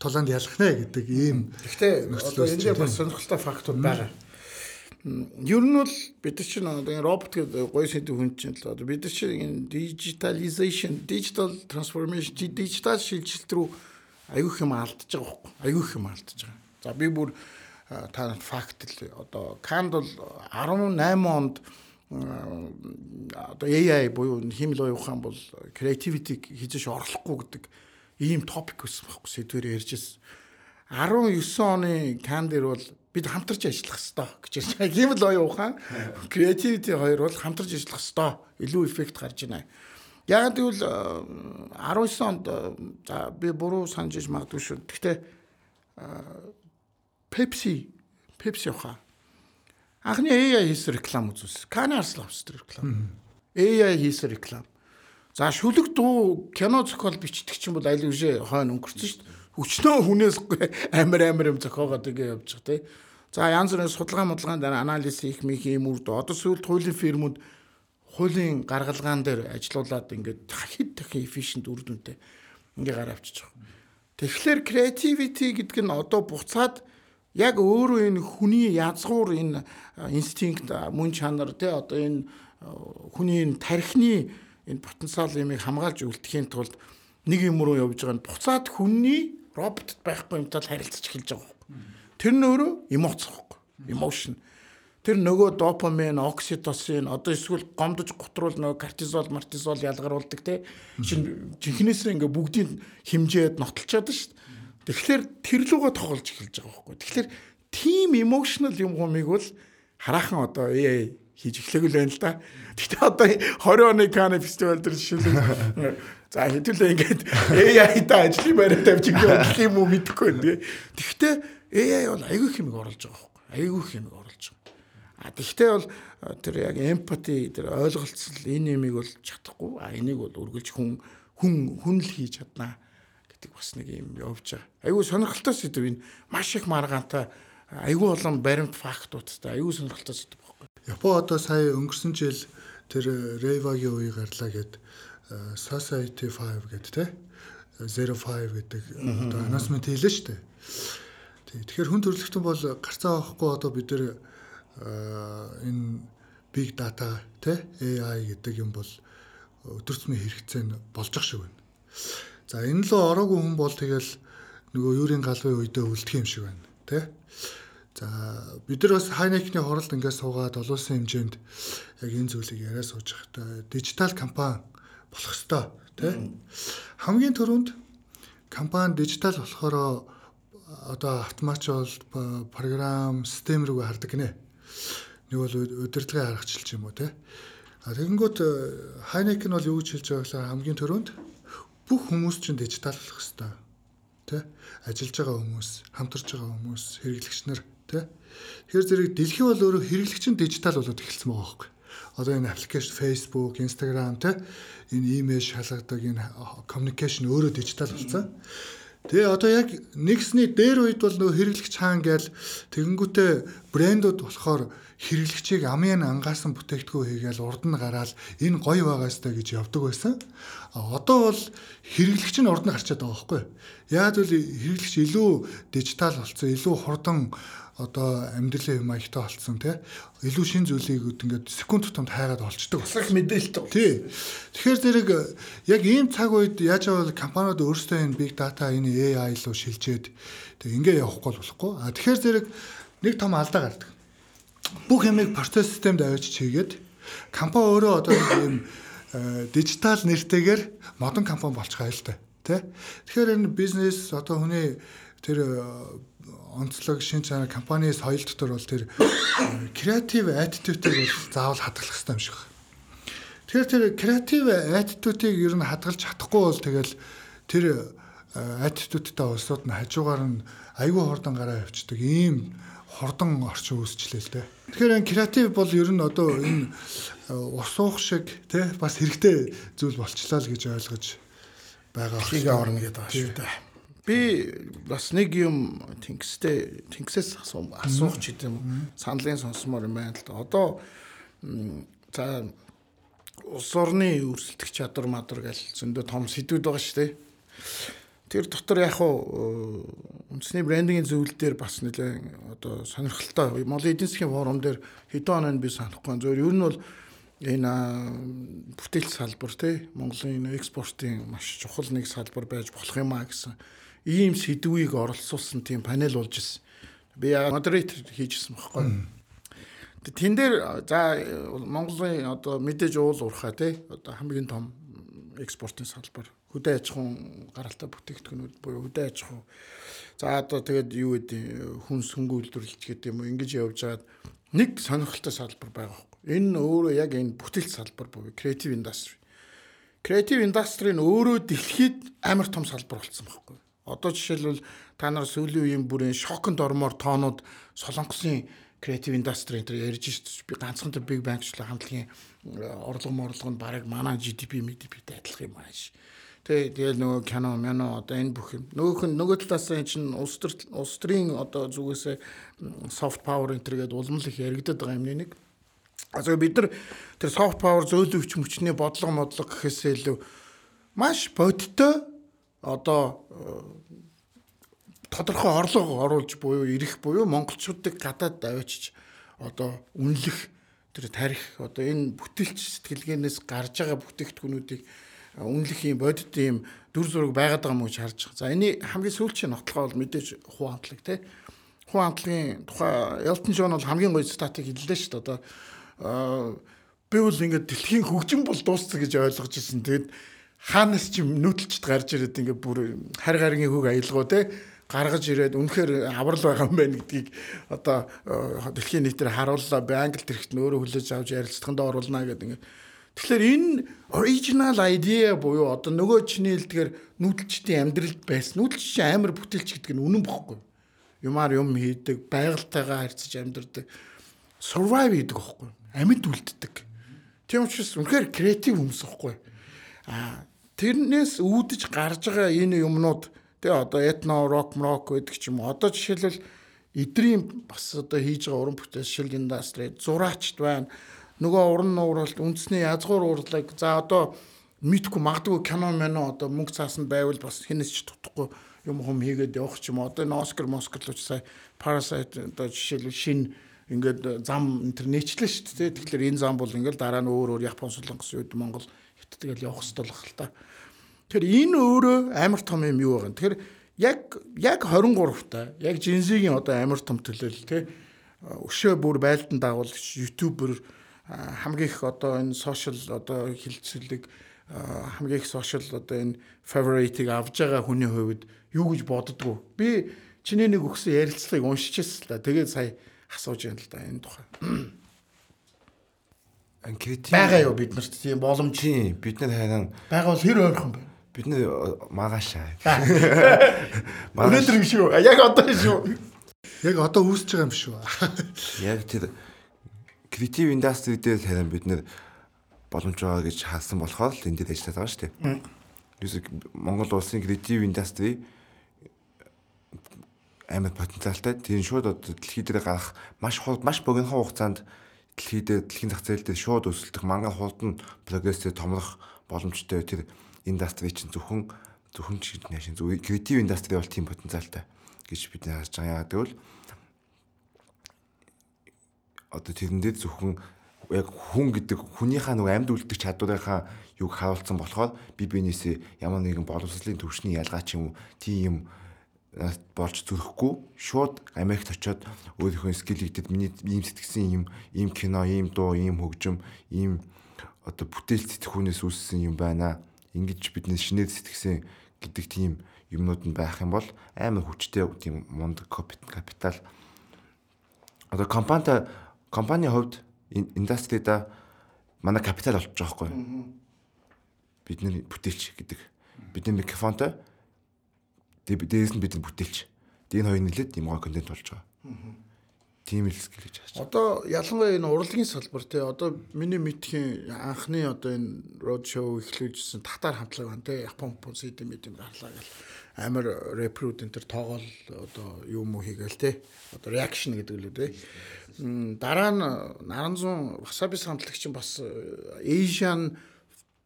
тулаанд ялах нэ гэдэг ийм Гэхдээ одоо энэ дээр бас сонирхолтой фактууд байгаа. Ер нь бол бид нар чинь одоо энэ робот гэдэг гоё сэдв хүн чинь л одоо бид нар чинь энэ digitalization, digital transformation, digital шилжилт рүү аюух юм алдаж байгаа байхгүй. Аюух юм алдаж байгаа. За би бүр та факт л одоо Канд бол 18 онд одоо AI буюу хиймэл оюухан бол creativity хийж орлохгүй гэдэг ийм топик байсан байхгүй сэдвэр ярьж ирсэн. 19 оны Кан дээр бол бид хамтарч ажиллах хэрэгтэй гэж ярьж байгаа. Хиймэл оюухан creativity хоёр бол хамтарч ажиллах хэрэгтэй. Илүү эффект гарч байна. Яг тэгвэл 19 онд за би буруу санаж иж магадгүй шүү. Гэхдээ Pepsi Pepsi ухаа Анхны AI хийсэн реклам үзүүлсэн. Canars тэр реклам. AI хийсэн реклам. За шүлэг дуу кино зохиол бичдэг чинь бол аль үшээ хойно өнгөрцөн шүү дээ. Хүчнөө хүнээс амар амар юм зохиогоод ингэ байгаа тий. За янз бүрийн судалгаа модлгаан дээр анализ хийх мих юм үрд одоо сүүлд хуулийн фирмүүд хуулийн гаргалгаан дээр ажилуулад ингээд хэд дахин efficient үр дүнтэй ингээ гараа авчиж байгаа. Тэгэхээр creativity гэдэг нь одоо буцаад яг өөрөө энэ хүний язгуур энэ инстинкт мөн чанар те одоо энэ хүний энэ тархины энэ потенциал юмыг хамгаалж үлдэхийн тулд нэг юм руу явж байгаа нь буцаад хүний роботд байхгүй юмтай харилцаж эхэлж байгаа юм. Тэр нь өөрөө эмоц байхгүй. Emotion. Тэр нөгөө допамин, окситоцин одоо эсвэл гомдож гутруул нөгөө кортизол, мартизол ялгаруулдаг те. Чин жинхнээсээ ингээ бүгдийн хэмжээд нотолчоод шүү дээ. Тэгэхээр тэр лугаа тоглож эхэлж байгаа байхгүй. Тэгэхээр team emotional юм гомыг бол хараахан одоо ээ хийж эхлэх л байна л да. Гэхдээ одоо <laughs> 20 оны Cannes фестивал дээр жишээлбэл за хэдүүлээ ингээд AI та ажлын байраа тавьчих гэх юм уу мэдэхгүй байна. Гэхдээ AI бол аягүй хэмиг оруулж байгаа байхгүй. Аягүй хэмиг оруулж байгаа. А тэгвэл бол тэр яг empathy тэр ойлголцол энэ юмыг бол чадахгүй. А энийг бол үргэлж хүн хүн хүн л хийж чаднаа гэдэг бас нэг юм явж байгаа. Айгүй сонирхолтой сэдв энэ маш их маргаантай айгүй олон баримт фактуудтай айгүй сонирхолтой сэдв байхгүй. Япон одоо сая өнгөрсөн жил тэр Рейвагийн үе гарлаа гэд э, Society 5 гэдэг те 05 гэдэг одоо announcement хийлээ шүү дээ. Тэгэхээр хүн төрөлхтөн бол гарцаа авахгүй одоо бид нэр э, энэ big data те AI гэдэг юм бол өдөр тутмын хэрэгцээ нь болж ах шиг байна. За энэ лөө ороогүй хүн бол тэгэл нөгөө юурийн галвын үедээ үлдэх юм шиг байна тий. За бид нар бас хайнекны хоролд ингээд суугаад олон улсын хэмжээнд яг энэ зүйлийг яриа сууж байхдаа дижитал компани болох ёстой тий. Хамгийн түрүүнд компани дижитал болохоор одоо автоматч бол програм систем рүү хардаг гинэ. Нэг бол удирдлагын аргачлал юм уу тий. А тэгэнгүүт хайнек нь бол юу гэж хэлж байгаа вэ хамгийн түрүүнд бүх хүмүүс чинь дижитал болох хэвээр тий ажиллаж байгаа хүмүүс хамтарч байгаа хүмүүс хэрэглэгч нар тий Тэгэхээр зэрэг дэлхий бол өөрөө хэрэглэгч нь дижитал болоод эхэлсэн байгаа байхгүй одоо энэ аппликейшн Facebook, Instagram тий энэ имэйл шалгадаг энэ communication өөрөө дижитал болсон. Тэгээ одоо яг нэгсний дээр үед бол нөө хэрэглэгч хаан гээл тэгэнгүүтээ брэндүүд болохоор хэрэглэгчийг амын ангаасан бүтээгдэхүүн хийгээл урд нь гараад энэ гоё байгаастай гэж явдаг байсан. Одоо бол хэрэглэгч нь урд нь гарчаад байгаа байхгүй. Яг л хэрэглэгч илүү дижитал болсон, илүү хурдан одоо амьдралын юм аягтай болцсон тий. Илүү шин зүйлийг ингээд секунд тутамд хайгаад олцдог. Бас их мэдээлэлтэй. Тий. Тэгэхээр зэрэг яг ийм цаг үед яаж авал компаниуд өөрсдөө энэ big data энэ AI руу шилжээд тэг ингээ явахгүй болохгүй. А тэгэхээр зэрэг нэг том алдаа гардаг. Бүх ямыг процесс системд авчиж хийгээд компани өөрөө одоо ийм дижитал нэртэйгээр модон компани болчихоо л та. Тэ? Тэгэхээр энэ бизнес одоо хүний тэр онцлог шин чанар компани соёл дотор бол тэр креатив attitude-ийг бол заавал хадгалах хэрэгтэй юм шиг байна. Тэгэхээр тэр креатив attitude-ийг ер нь хадгалж чадахгүй бол тэгэл тэр attitude-тай улсууд нь хажуугаар нь айгүй хурдан гараа явцдаг ийм хордон орчин үүсчлээ л дээ. Тэгэхээр креатив бол ер нь одоо энэ ус уух шиг тий бас хэрэгтэй зүйл болчлаа л гэж ойлгож байгаа. Хийг орно гэдэг байгаа шүү дээ. Би бас нэг юм тэнгистэй тэнгисээс асуух ч гэдэм саналын сонсомоор юм байна л да. Одоо за улс орны өрсөлдөх чадвар мадар гэл зөндөө том сэдвүүд байгаа шүү дээ. Тэр дотор яг хуу үндэсний брендингийн зөвлөл дээр бас нэлээ одоо сонирхолтой. Монголын эдийн засгийн форум дээр хэдэн оноо би санахгүй. Зөвөр ер нь бол энэ бүтээл салбар тий Монголын экспортын маш чухал нэг салбар байж болох юм а гэсэн ийм сэдвийг оролцуулсан тийм панел болж ирсэн. Би модератор хийжсэн байхгүй. Тэн дээр за Монголын одоо мэдээж уул уурхаа тий одоо хамгийн том экспортын салбар хөдөө аж ахуйн гаралтай бүтээгдэхүүнүүд буюу хөдөө аж ахуй. За одоо тэгээд юу гэдэг хүн сүнгийн үйлдвэрлэлч гэдэг юм уу ингэж явж байгаад нэг сонирхолтой салбар байгаа. Энэ өөрөө яг энэ бүтээл салбар буюу creative industry. Creative industry нь өөрөө дэлхийд амар том салбар болсон байхгүй. Одоо жишээлбэл та нар сүүлийн үеийн бүрийн шоконд ормоор тоонууд солонгосын creative industry энэ ярьж шít би ганцхан тэр big bang-члаа хамтлагийн орлого морлого нь бараг манай GDP, MDP-тэй адилхан юм ааш. Тэ тэгэл нөгөө кино, мяно одоо энэ бүх юм. Нөгөөх нь нөгөө талаас нь чинь улс төр улс төрийн одоо зүгээсээ soft power энэ төргээд улам л их яригдаад байгаа юм нэг. Also бид нар тэр soft power зөөлөвч мөчний бодлого модлого гэхээсээ илүү маш бодтой одоо тодорхой орлого оруулж буюу ирэх буюу монголчуудыг гадаад аваачиж одоо үнэлэх тэр тарих одоо энэ бүтээлч сэтгэлгээнээс гарч байгаа бүтээгдэхүүнүүдийг үнэлэх юм бодит юм дүр зураг байгаад байгаа юм уу гэж харж байгаа. За энэ хамгийн сүүлчийн нотлогоо бол мэдээж хуу хамтлаг те. Хуу хамтлагийн тухай Elton John бол хамгийн гоё статик хэллээ шүү дээ. Одоо би бол ингээд дэлхийн хөгжим бол дууссан гэж ойлгож ирсэн. Тэгэд хаанаас ч нүүдэлчд гарч ирээд ингээд бүр харь гаргийн хөг аялгуу те гаргаж ирээд үнэхээр аврал байгаа юм байна гэдгийг одоо дэлхийн нийтээр харууллаа. Англи тэрэгт нь өөрөө хүлээж авч ярилцлаганд оруулна гэдэг ингээд Тэгэхээр энэ original idea буюу одоо нөгөө чиний хэлдгээр нүүдэлчдийн амьдралд байсан. Нүүдэлч амар бүтээлч гэдэг нь үнэн бохгүй. Юмар юм хийдэг, байгальтайгаа харьцаж амьдардаг. Survive хийдэг бохгүй. Амьд үлддэг. Тийм учраас үнэхээр креатив хүмүүс бохгүй. Аа тэрнээс үүдэж гарч байгаа энэ юмнууд тэгээ одоо этно рок рок гэдэг ч юм. Одоо жишээлбэл эдрийн бас одоо хийж байгаа уран бүтээл индастри зураачд байна нөгөө уран нууралт үндэсний язгуур уурлаг за одоо мэдхгүй магадгүй кино мэнэ одоо мөнгө цаасанд байвал бас хинээс ч тутахгүй юм хүм хийгээд явах ч юм одоо энэ Оскар Москар л уусаа Parasite одоо жишээлбэл шин ингээд зам энэ төр нээчлээ шүү дээ. Тэгэхээр энэ зам бол ингээд дараа нь өөр өөр Япон солонгос үед Монгол хит тэгэл явах хэрэгтэй л хэл та. Тэгэхээр энэ өөрөө амар том юм юу байгаа. Тэгэхээр яг яг 23 та яг Жинзигийн одоо амар том төлөөл те өшөө бүр байлдан дагуул ютубер хамгийн их одоо энэ сошиал одоо хилцэлэг хамгийн их сошиал одоо энэ favorite-ийг авж байгаа хүний хувьд юу гэж боддгоо. Би чиний нэг өгсөн ярилцлагыг уншижсэн л да. Тэгээд сая асууж байна л да энэ тухай. <clears throat> Анкетийн байгаа юу бид нарт тийм боломж бид нар хайран байгаа бол хэр ойрхон бэ? бид нар магаашаа. <laughs> Өнөөдөр юм шүү. Яг одоо шүү. Яг одоо үүсэж байгаа юм шүү. <laughs> Яг тэр креатив индастри дээр харин бид нэр боломж байгаа гэж хаалсан болохоор л энэ дээр ажиллаад байгаа шүү дээ. Юус Монгол улсын креатив индастри амар потенциалтай. Тэр шууд дэлхий дээр гарах маш маш богино хугацаанд дэлхий дээр дэлхийн зах зээл дээр шууд өсөлдөх манган хурдан прогресстэй томрох боломжтой тэр индастри чинь зөвхөн зөвхөн ч нэшин зөв креатив индастри бол тийм потенциалтай гэж бид харж байгаа. Яг тэгвэл одоо тэрэн дээр зөвхөн яг хүн гэдэг хүнийхээ нэг амьд үлдэх чадварынхаа юг харуулсан болохоор би бинээсээ ямар нэгэн боловсролын төвшний ялгаа ч юм уу тийм юм болж зүрхгүй шууд Америкт очиод өөрийнхөө скил хийдэг миний ийм сэтгсэн юм ийм кино ийм дуу ийм хөгжим ийм одоо бүтээл сэтгхүүнээс үүссэн юм байна ингэж бидний шинээр сэтгсэн гэдэг тийм юмнууд нь байх юм бол амар хүчтэй тийм мундаг капитал одоо компанитай компанийн хувьд индастрида манай капитал олж байгаа байхгүй. Бидний бүтээлч гэдэг. Бидний микрофонтой дээрээс нь бидний бүтээлч. Энэ хоёр нэлээд юм гоо контент болж байгаа. Тийм л скил гэж байна. Одоо ялангуяа энэ урлагийн салбар те одоо миний мэдхийн анхны одоо энэ road show эхлүүлжсэн татар хамтлаг байна те Япон CD мэдэм гарлаа гэл амар репрод энэ төр тоогоол одоо юм уу хийгээл те одоо reaction гэдэг л үү те дараа нь Наранзун Wasabi хамтлагч бас э, Asian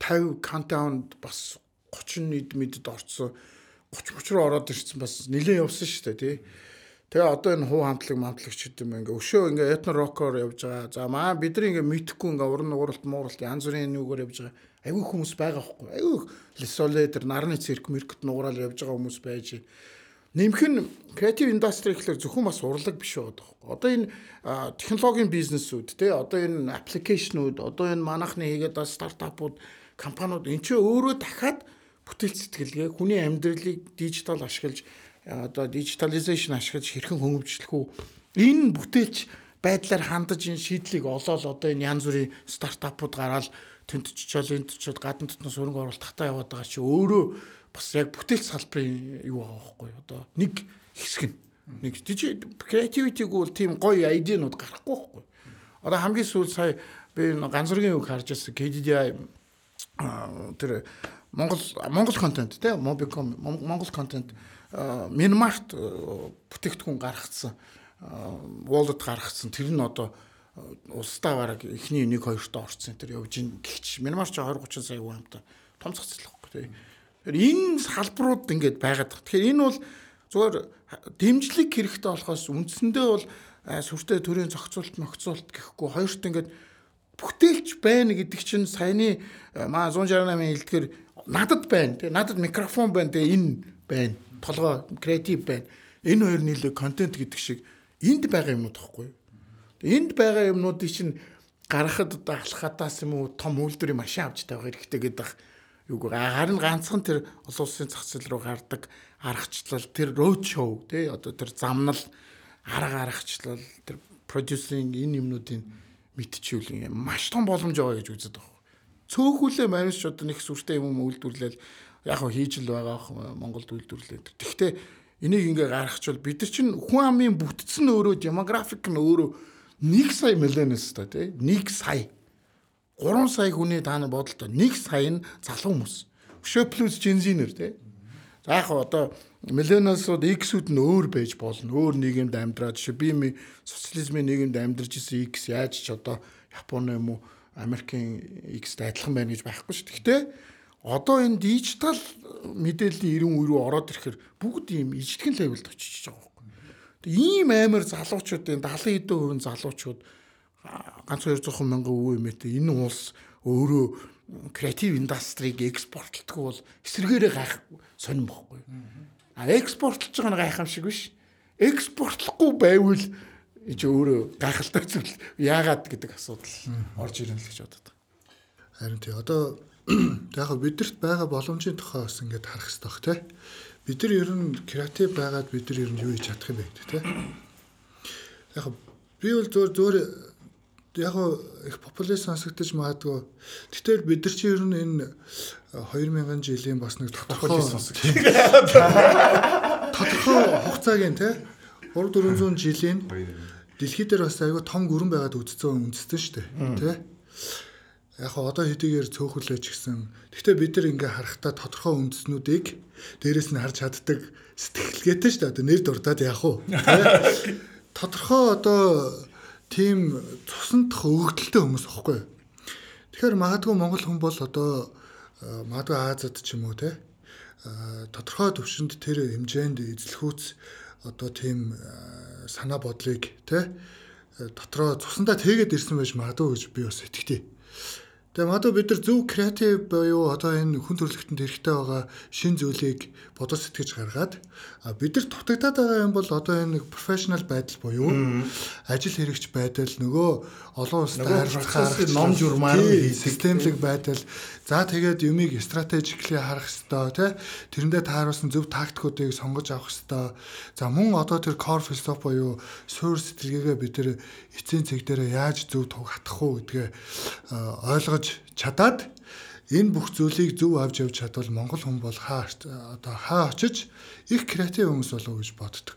50 countdown бас 30 нийт мэдэд орцсон 30 30 руу ороод ирсэн бас нэлээд явсан шүү дээ тий. Тэгээ одоо энэ хуу хамтлаг мамтлагч гэдэг юм ингээ өшөө ингээ этно рокоор явж байгаа. За маа бидний ингээ мэдхгүй ингээ уран нууралт мууралт янз бүрийн нүгээр явж байгаа. Айгүй хүмүүс байгаа хөөхгүй. Айгүй лесоле тэр нарны цирк мэркт нуурал явж байгаа хүмүүс байж. Нэмэх нь креатив индастри гэхэлэр зөвхөн бас урлаг биш байгаа. Одоо энэ технологийн бизнесүүд тий одоо энэ аппликейшнүүд одоо энэ манахны хийгээд стартапууд компаниуд эн чинь өөрөө дахиад бүтээл сэтгэлгээ хүний амьдралыг дижитал ашиглаж одоо дижитализейшн ашиглаж хэрхэн хөнгөвчлөх үү? Энэ бүтээлч байдлаар хандаж энэ шийдлийг олоод одоо энэ янз бүрийн стартапууд гараад тэнд чичэл энд чичэл гадна дотно сүрэнг оруулалтахтаа яваад байгаа чи өөрөө бас яг бүтээл салбарын юу байхгүй одоо нэг хэсэг нь. Нэг креативитиг бол тийм гоё айдианууд гарахгүй байхгүй одоо хамгийн сүүл сая би ганцургийн үг харж байсан KDDI тэр Монгол Монгол контент те Mobicom Монгол контент Minmart бүтээгдэхүүн гаргацсан wallet гаргацсан. Тэр нь одоо улсдаа бараг эхний 1 2 та орцсон тэр явж ин гихч Minmart ч 20 30 сая хувьтай том цацлах байхгүй те. Тэгэхээр энэ салбарууд ингээд байгаад байгаа. Тэгэхээр энэ бол зүгээр дэмжлэг хэрэгтэй болохоос үндсэндээ бол сүртэй төрийн зохицуулт нөхцөлт гэхгүй. Хоёрт ингээд бүтээлч байна гэдэг чинь саяны маа 168-ын элдгэр надад байна тий надад микрофон байна тий энэ байна толгой креатив байна. Энэ хоёр нийлээ контент гэдэг шиг энд байгаа юмуд тахгүй. Энд байгаа юмнуудыг чинь гаргахад одоо алхатаас юм уу том үйлдвэрийн машин авч тавих хэрэгтэй гэдэг юуг харин ганцхан тэр олон улсын зах зээл рүү гардаг аргачлал тэр роуд шоу тий одоо тэр замнал арга аргачлал тэр продюсеринг энэ юмнуудын мэдчихвэл маш том боломж байгаа гэж үздэг Цөөхүүлээ манайш одоо нэг сүртэй юм үйлдвэрлэл яг хөө хийж л байгаа Монголд үйлдвэрлээд. Тэгвэл энийг ингээ гаргахчвал бид нар чинь хүн амын бүтцэн өөрөө демографик нь өөрөө 1 сая миллионээс та тий 1 сая 3 сая хүний тааны бодолтой 1 сая нь залуу хүмүүс. Өшөө плюс жинзинер тий. За яг одоо миллионосууд X-үүд нь өөр байж болно. Өөр нийгэмд амьдраад жишээ би социализмын нийгэмд амьдарч исэн X яаж ч одоо Японы юм уу Америкийн X-тэй адилхан байна гэж байхгүй шүү. Гэхдээ одоо энэ дижитал мэдээллийн 90 үе рүү ороод ирэхээр бүгд ийм ижлэгэн левелд очиж байгаа байхгүй. Тэгээ ийм амар залуучуудын 70 хэдэн хувийн залуучууд ганц 200 мянган үе мэтэ энэ улс өөрөө креатив индастрийг экспортлдог бол эсрэгээрээ гайх сонирн бохгүй. А экспортлж байгаа нь гайхамшиг биш. Экспортлохгүй байвал ич өөрөө гайхалтай зүйл яагаад гэдэг асуудал орж ирэн л гэж бодод. Харин тий одоо <clears throat> яг бидэрт байгаа боломжийн тухай бас ингээд харах хэрэгтэй бах тий. Бид нар ер нь креатив байгаад бид нар ер нь юу хийж чадах юм бэ гэдэг тий. Яг би бол зөөр зөөр яг их популяр сонсогдож магадгүй. Гэтэл бид нар чи ер нь энэ 2000 жилийн бас нэг тодорхой <laughs> тодорхой хугацаагийн тий 3 400 жилийн дэлхий дээр бас айгүй том гүрэн байгаад үдцсэн үндэстэн шүү дээ тий яг одоо хэдийгээр цөөхөлөөч гэсэн. Гэхдээ бид нар ингээ харахтаа тодорхой үндэснүүдийг дээрэс нь харж чаддаг сэтгэлгээтэй шүү дээ. Одоо нэр дурдаад яах вэ? <laughs> Тодорхой одоо тийм цусандх өгдөлтэй хүмүүс аахгүй. Тэгэхээр магадгүй монгол хүн бол одоо магадгүй Азад ч юм уу те тодорхой төвшөнд тэр хэмжээнд эзлэхүүц одоо тийм санаа бодлыг те дотроо цусандаа тэгээд ирсэн байж магадгүй гэж би бас итгэдэг. Тэгээ мадуу бид нар зөв креатив буюу одоо энэ хүн төрөлхтөнд хэрэгтэй байгаа шин зүйлийг бодож сэтгэж гаргаад бид нар дутагдаад байгаа юм бол одоо энэ профешнл байдал буюу ажил хэрэгч байдал нөгөө олон улстай харилцахаар ном журмаар системлэг байдал за тэгээд юмыг стратегикли харах хэрэгтэй тий тэрэндээ тааруулсан зөв тактикуудыг сонгож авах хэрэгтэй за мөн одоо тэр core philosophy буюу суурь сэтгэлгээгээ бид нар эцсийн цэг дээр яаж зөв туг хатах уу гэдгээ ойлгож чадаад энэ бүх зүйлийг зөв авч явж чадвал монгол хүн бол хаа одоо хаа очиж их креатив хүмүүс болов гэж боддог.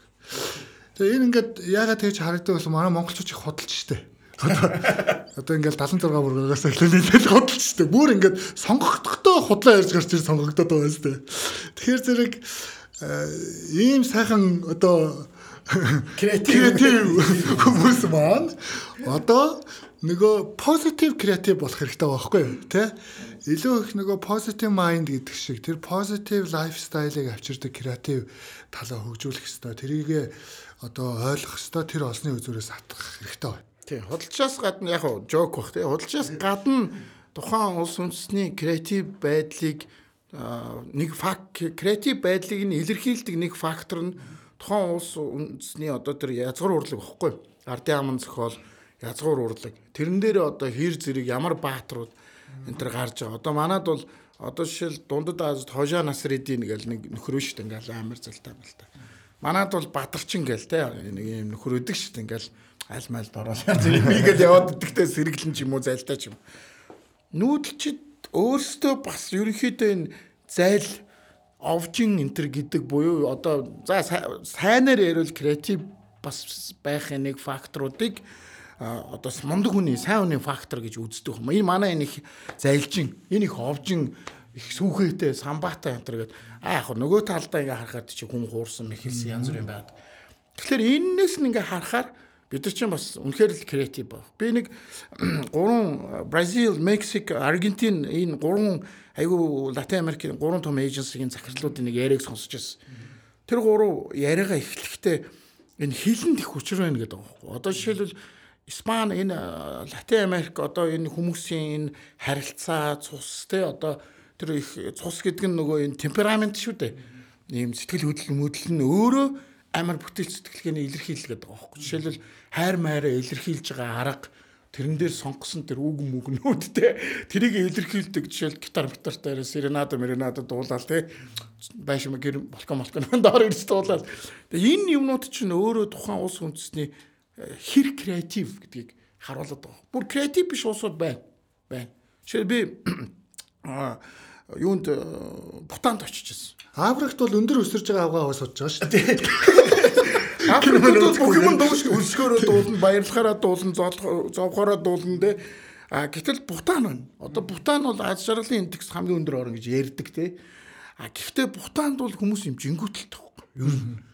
Тэгээ энэ ингээд яагаад тэгж харагддаг бол манай монголчууд их худалч штэ. Одоо ингээл 76 бүргээс хэлээд хөдөлж штэ. Бүр ингээд сонгогдохдоо худлаа ярьж гарч ир сонгогдоод байгаа штэ. Тэгэхээр зэрэг ийм сайхан одоо креатив хүмүүс маань одоо нөгөө positive creative болох хэрэгтэй байхгүй юу те илүү их нөгөө positive mind гэдэг шиг тэр positive lifestyle-ыг авчирдаг creative талаа хөгжүүлэх хэрэгтэй тэрийг одоо ойлгох хэрэгтэй тэр олсны үзүүрээс хатгах хэрэгтэй байна. Тий, худалчаас гадна яг хуу жок бах тий. Худалчаас гадна тухайн улс үндэсний креатив байдлыг нэг факт креатив байдлыг нь илэрхийлдэг нэг фактор нь тухайн улс үндэсний одоо тэр язгуур урлаг багхгүй. Ардын аман зохиол язгуур урлаг. Тэрэн дээр одоо хэр зэрэг ямар бааtruуд энэ төр гарч байгаа. Одоо манад бол одоо жишээл дундад Азид хожаа насридийн гэл нэг нөхрөө шүү дээ ингээл амар залтай байна л та. Манад бол бадарчин гээл те нэг юм нөхөр өдөг шүү дээ ингээл аль мальд ороод ийгээд яваад идэгтэй сэргэлэн ч юм уу зайлтай ч юм. Нүүдэлчд өөрсдөө бас ерөнхийдөө энэ зайл овжин энтер гэдэг буюу одоо за сайнаар ярил креатив бас байх нэг факторуудыг одоо мундаг хүний сайн хүний фактор гэж үздэг юм. Энэ манай энэ их зайлжин, энэ их овжин их сүхэтэй, самбаатай энэ гэдэг. А яг нөгөө талдаа ингээ харахад чи хүн хуурсан мэхэлсэн янз бүрийн байд. Тэгэхээр энээс нь ингээ харахаар бид нар чинь бас үнэхээр л креатив баг. Би нэг <clears throat> гурван Бразил, Мексик, Аргентин энэ гурван айгүй Латин Америкийн гурван том эйженсигийн захирлуудын нэг яриаг сонсч байсан. Тэр гурав яриагаа эхлэхдээ энэ хилэнд их хүчрэх байна гэдэг байгаа. Одоо жишээлбэл Испани энэ э, Латин Америк одоо энэ хүмүүсийн энэ харилцаа цус те одоо тэр их цус гэдэг нь нөгөө энэ темперамент шүү дээ. Ийм сэтгэл хөдлөл мөдөл нь өөрөө амар бүтээл сэтгэлгээний илэрхийлэл гэдэг байгаа байхгүй. Жишээлбэл хайр майраа илэрхийлж байгаа арга тэрэн дээр сонгосон тэр үг мүгнүүд те тэрийг илэрхийлдэг жишээл гитар гитартаар серенада меренада дуулаад те байшин гэр балкон балкон доор ирж дуулаад энэ юмнууд чинь өөрөө тухайн улс үндэсний хэр креатив гэдгийг харуулдаг. Бүр креатив биш уусууд байна. Байна. Жишээ би <clears throat> юунд Бутанд очижсэн. Африкт бол өндөр өсөрж байгаа авгаа аваа суудж байгаа шүү дээ. Африкт бол бүх юм дууш өсгөөрөө дуулна, баярлахаараа дуулна, зовхороо дуулна те. А гэтэл Бутан байна. Одоо Бутан бол аз жаргалын индекс хамгийн өндөр орн гэж ярьдаг те. А гэхдээ Бутанд бол хүмүүс юм жингүүтэлтэй байхгүй. Ер нь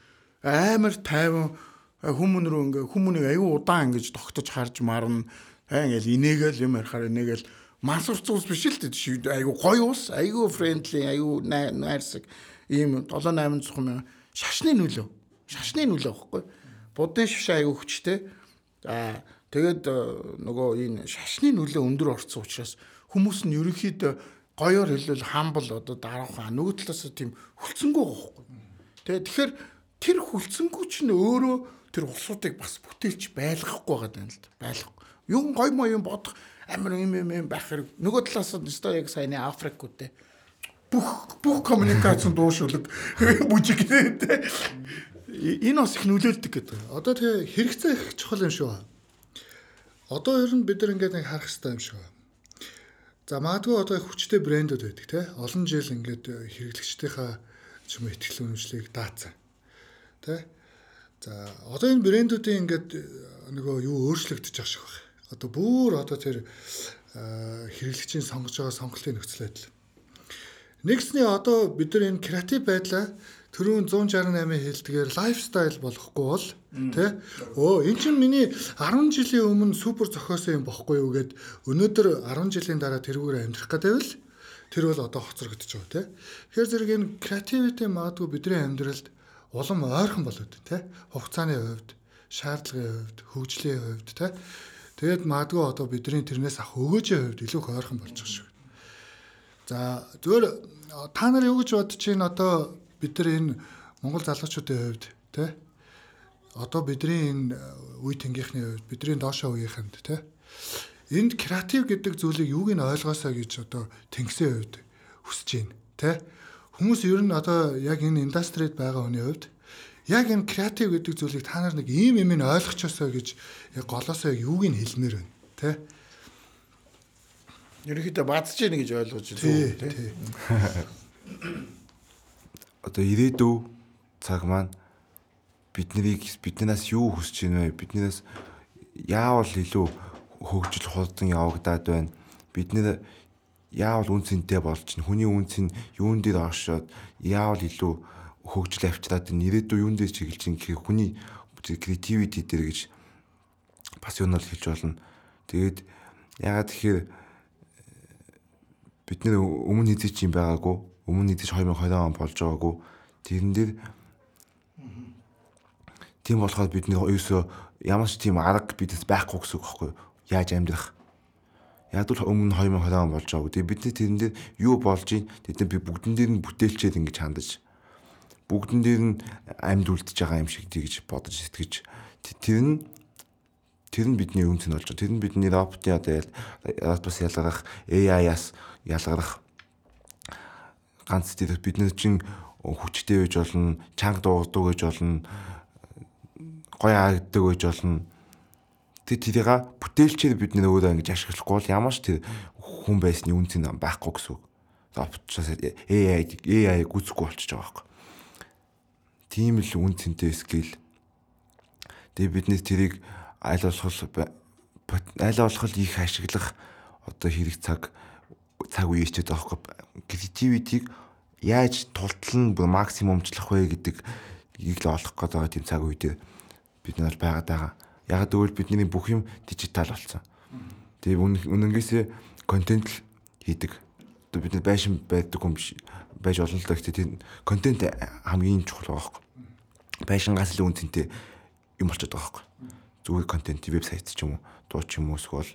амар тайван хүмүүн рүү ингээ хүмүүнийг аюу удаан ингэж тогтож харж марна. Аа ингээл инээгээл юм ярихаар инээгээл масурц ус биш л дээ. Аюу гоё ус, аюу фрэндли, аюу найрсаг ийм 7 8 цохим шашны нөлөө. Шашны нөлөө багхгүй. Будын шиш аюу хүчтэй. Аа тэгээд э, нөгөө энэ шашны нөлөө өндөр орцсон учраас хүмүүс нь ерөнхийдөө гоёор хэлвэл хамбал одоо дараахан нөгөө талаас тийм хүлцэнгүү байхгүй. Тэгээд тэгэхээр тэр хүлцэнгүү чинь өөрөө тэр улсуудыг бас бүтээлч байлгахгүй байгаа юм л да. Байлгахгүй. Юу гой мо юм бодох амар юм юм юм байх хэрэг. Нөгөө талаас нь өстой яг саяны Африкуудтэй бүх бүх коммуникацийн дуушуулаг <laughs> бүжигтэй. Энэ бас их нөлөөлдөг гэдэг. Одоо тэгээ хэрэгцээ их чухал юм шүү. Одоо ер нь бид нар ингээд нэг харах хэрэгтэй юм шүү. За магадгүй одоо хүчтэй брэндүүд байдаг те. Олон жил ингээд хэрэглэгчдийнхаа юм ихтгэл үнэмшлийг даацсан. Тэ? За одоо энэ брэндүүдийн ингээд нөгөө юу өөрчлөгдөж байгаа шиг байна. Одоо бүр одоо тэр хэрэглэгчийн сонгож байгаа сонголтын нөхцөл байдал. Нэгсний одоо бид нар энэ креатив байдлаа төрөө 168-ийн хэлдгээр лайфстайл болохгүй бол тий өө эн чинь миний 10 жилийн өмнө супер зохиосон юм бохгүй юу гэд өнөөдөр 10 жилийн дараа тэрүүгээр амьдрах гэдэг л тэр бол одоо хоцрогдож байгаа тий. Тэгэхээр зэрэг энэ креативити магадгүй бидний амьдралд улам ойрхон болоод тий хугацааны хувьд шаардлагын хувьд хөгжлийн хувьд тий тэгээд магадгүй одоо бидний тэрнээс ах өгөөжийн хувьд илүү их ойрхон болж байгаа шүү. За зөвөр та нар юу гэж бодож байна? Одоо бид нар энэ Монгол залуучуудын хувьд тий одоо бидний энэ үе тэнгийнхний хувьд бидний доошоо үеийнхэнд тий энд креатив гэдэг зүйлийг юуг нь ойлгоосоо гэж одоо тэнгисийн хувьд хүсэж байна тий Хүмүүс ер нь одоо яг энэ индастрид байгаа хүний хувьд яг энэ креатив гэдэг зүйлийг та нар нэг ийм юм ин ойлгочосоо гэж яг голоосоо юуг нь хэлмээр байна те Ерөнхийдөө бадж ийн гэж ойлгож байна тий. Одоо ирээдүй цаг маань биднийг биднээс юу хүсэж байна вэ? Биднээс яавал илүү хөгжил хурдан явагдаад байна. Бидний яавал үн цэнтэй болж чинь хүний үн цэн юун дээр оршоод яавал илүү хөгжил авчираад ирээдүй юун дээр чиглэж ин гэхээр хүний креативити дээр гэж бас юу нь хэлж болно. Тэгээд ягаад тэгэхээр бид нэр өмнө хэзээ ч юм байгаагүй. Өмнө хэзээ ч 2020 он болж байгаагүй. Тэрэн дээр тийм болохоор бид нэр ерөөсөө ямар ч тийм арга бидээс байхгүй гэсэн үг байхгүй юу? Яаж амьдрах? Яг л өмнө 2020 он болж байгаагүй. Тэгээ бид тэрэн дээр юу болж ийн тэд би бүгдэн дээр нь бүтээлчээд ингэж хандаж бүгдэн дээр нь амьд үлдэж байгаа юм шиг тийгж бодож сэтгэж тэр нь тэр нь бидний үнц нь болж байгаа. Тэр нь бидний роботын одоо роботс ялгарах AI-аас ялгарах ганц тэр бид нар чин хүчтэй байж болно, чанга дуугадаг байж болно, гоё харагддаг байж болно. Тэр тэрийг бүтээлчээр бид нэр өөрөө ингэж ашиглахгүй бол ямар ч тэр хүн байсны үнц нь байхгүй гэсэн үг. Роботчаас AI AI гүцэхгүй болчихж байгаа байхгүй. Тийм л үнцэнтэй скил. Тэгээ бидний тэрийг аль болох аль болох их ашиглах одоо хэрэг цаг цаг үе ч гэдэг аахгүй креативитиг яаж тултлан максимумчлах вэ гэдэг ийг л олох гээд байгаа тийм цаг үе дээр бид нар байгаад байгаа. Яг тэгвэл бидний бүх юм дижитал болсон. Тэгээ үнэнгээсээ контент хийдэг. Одоо бид байшин байдаг юм биш байж олон л гэхдээ тийм контент хамгийн чухал байгаа байхгүй. Байшингаас л үнцэнтэй юм болчиход байгаа байхгүй. Зүгээр контент вебсайт ч юм уу, дуу ч юм уу эсвэл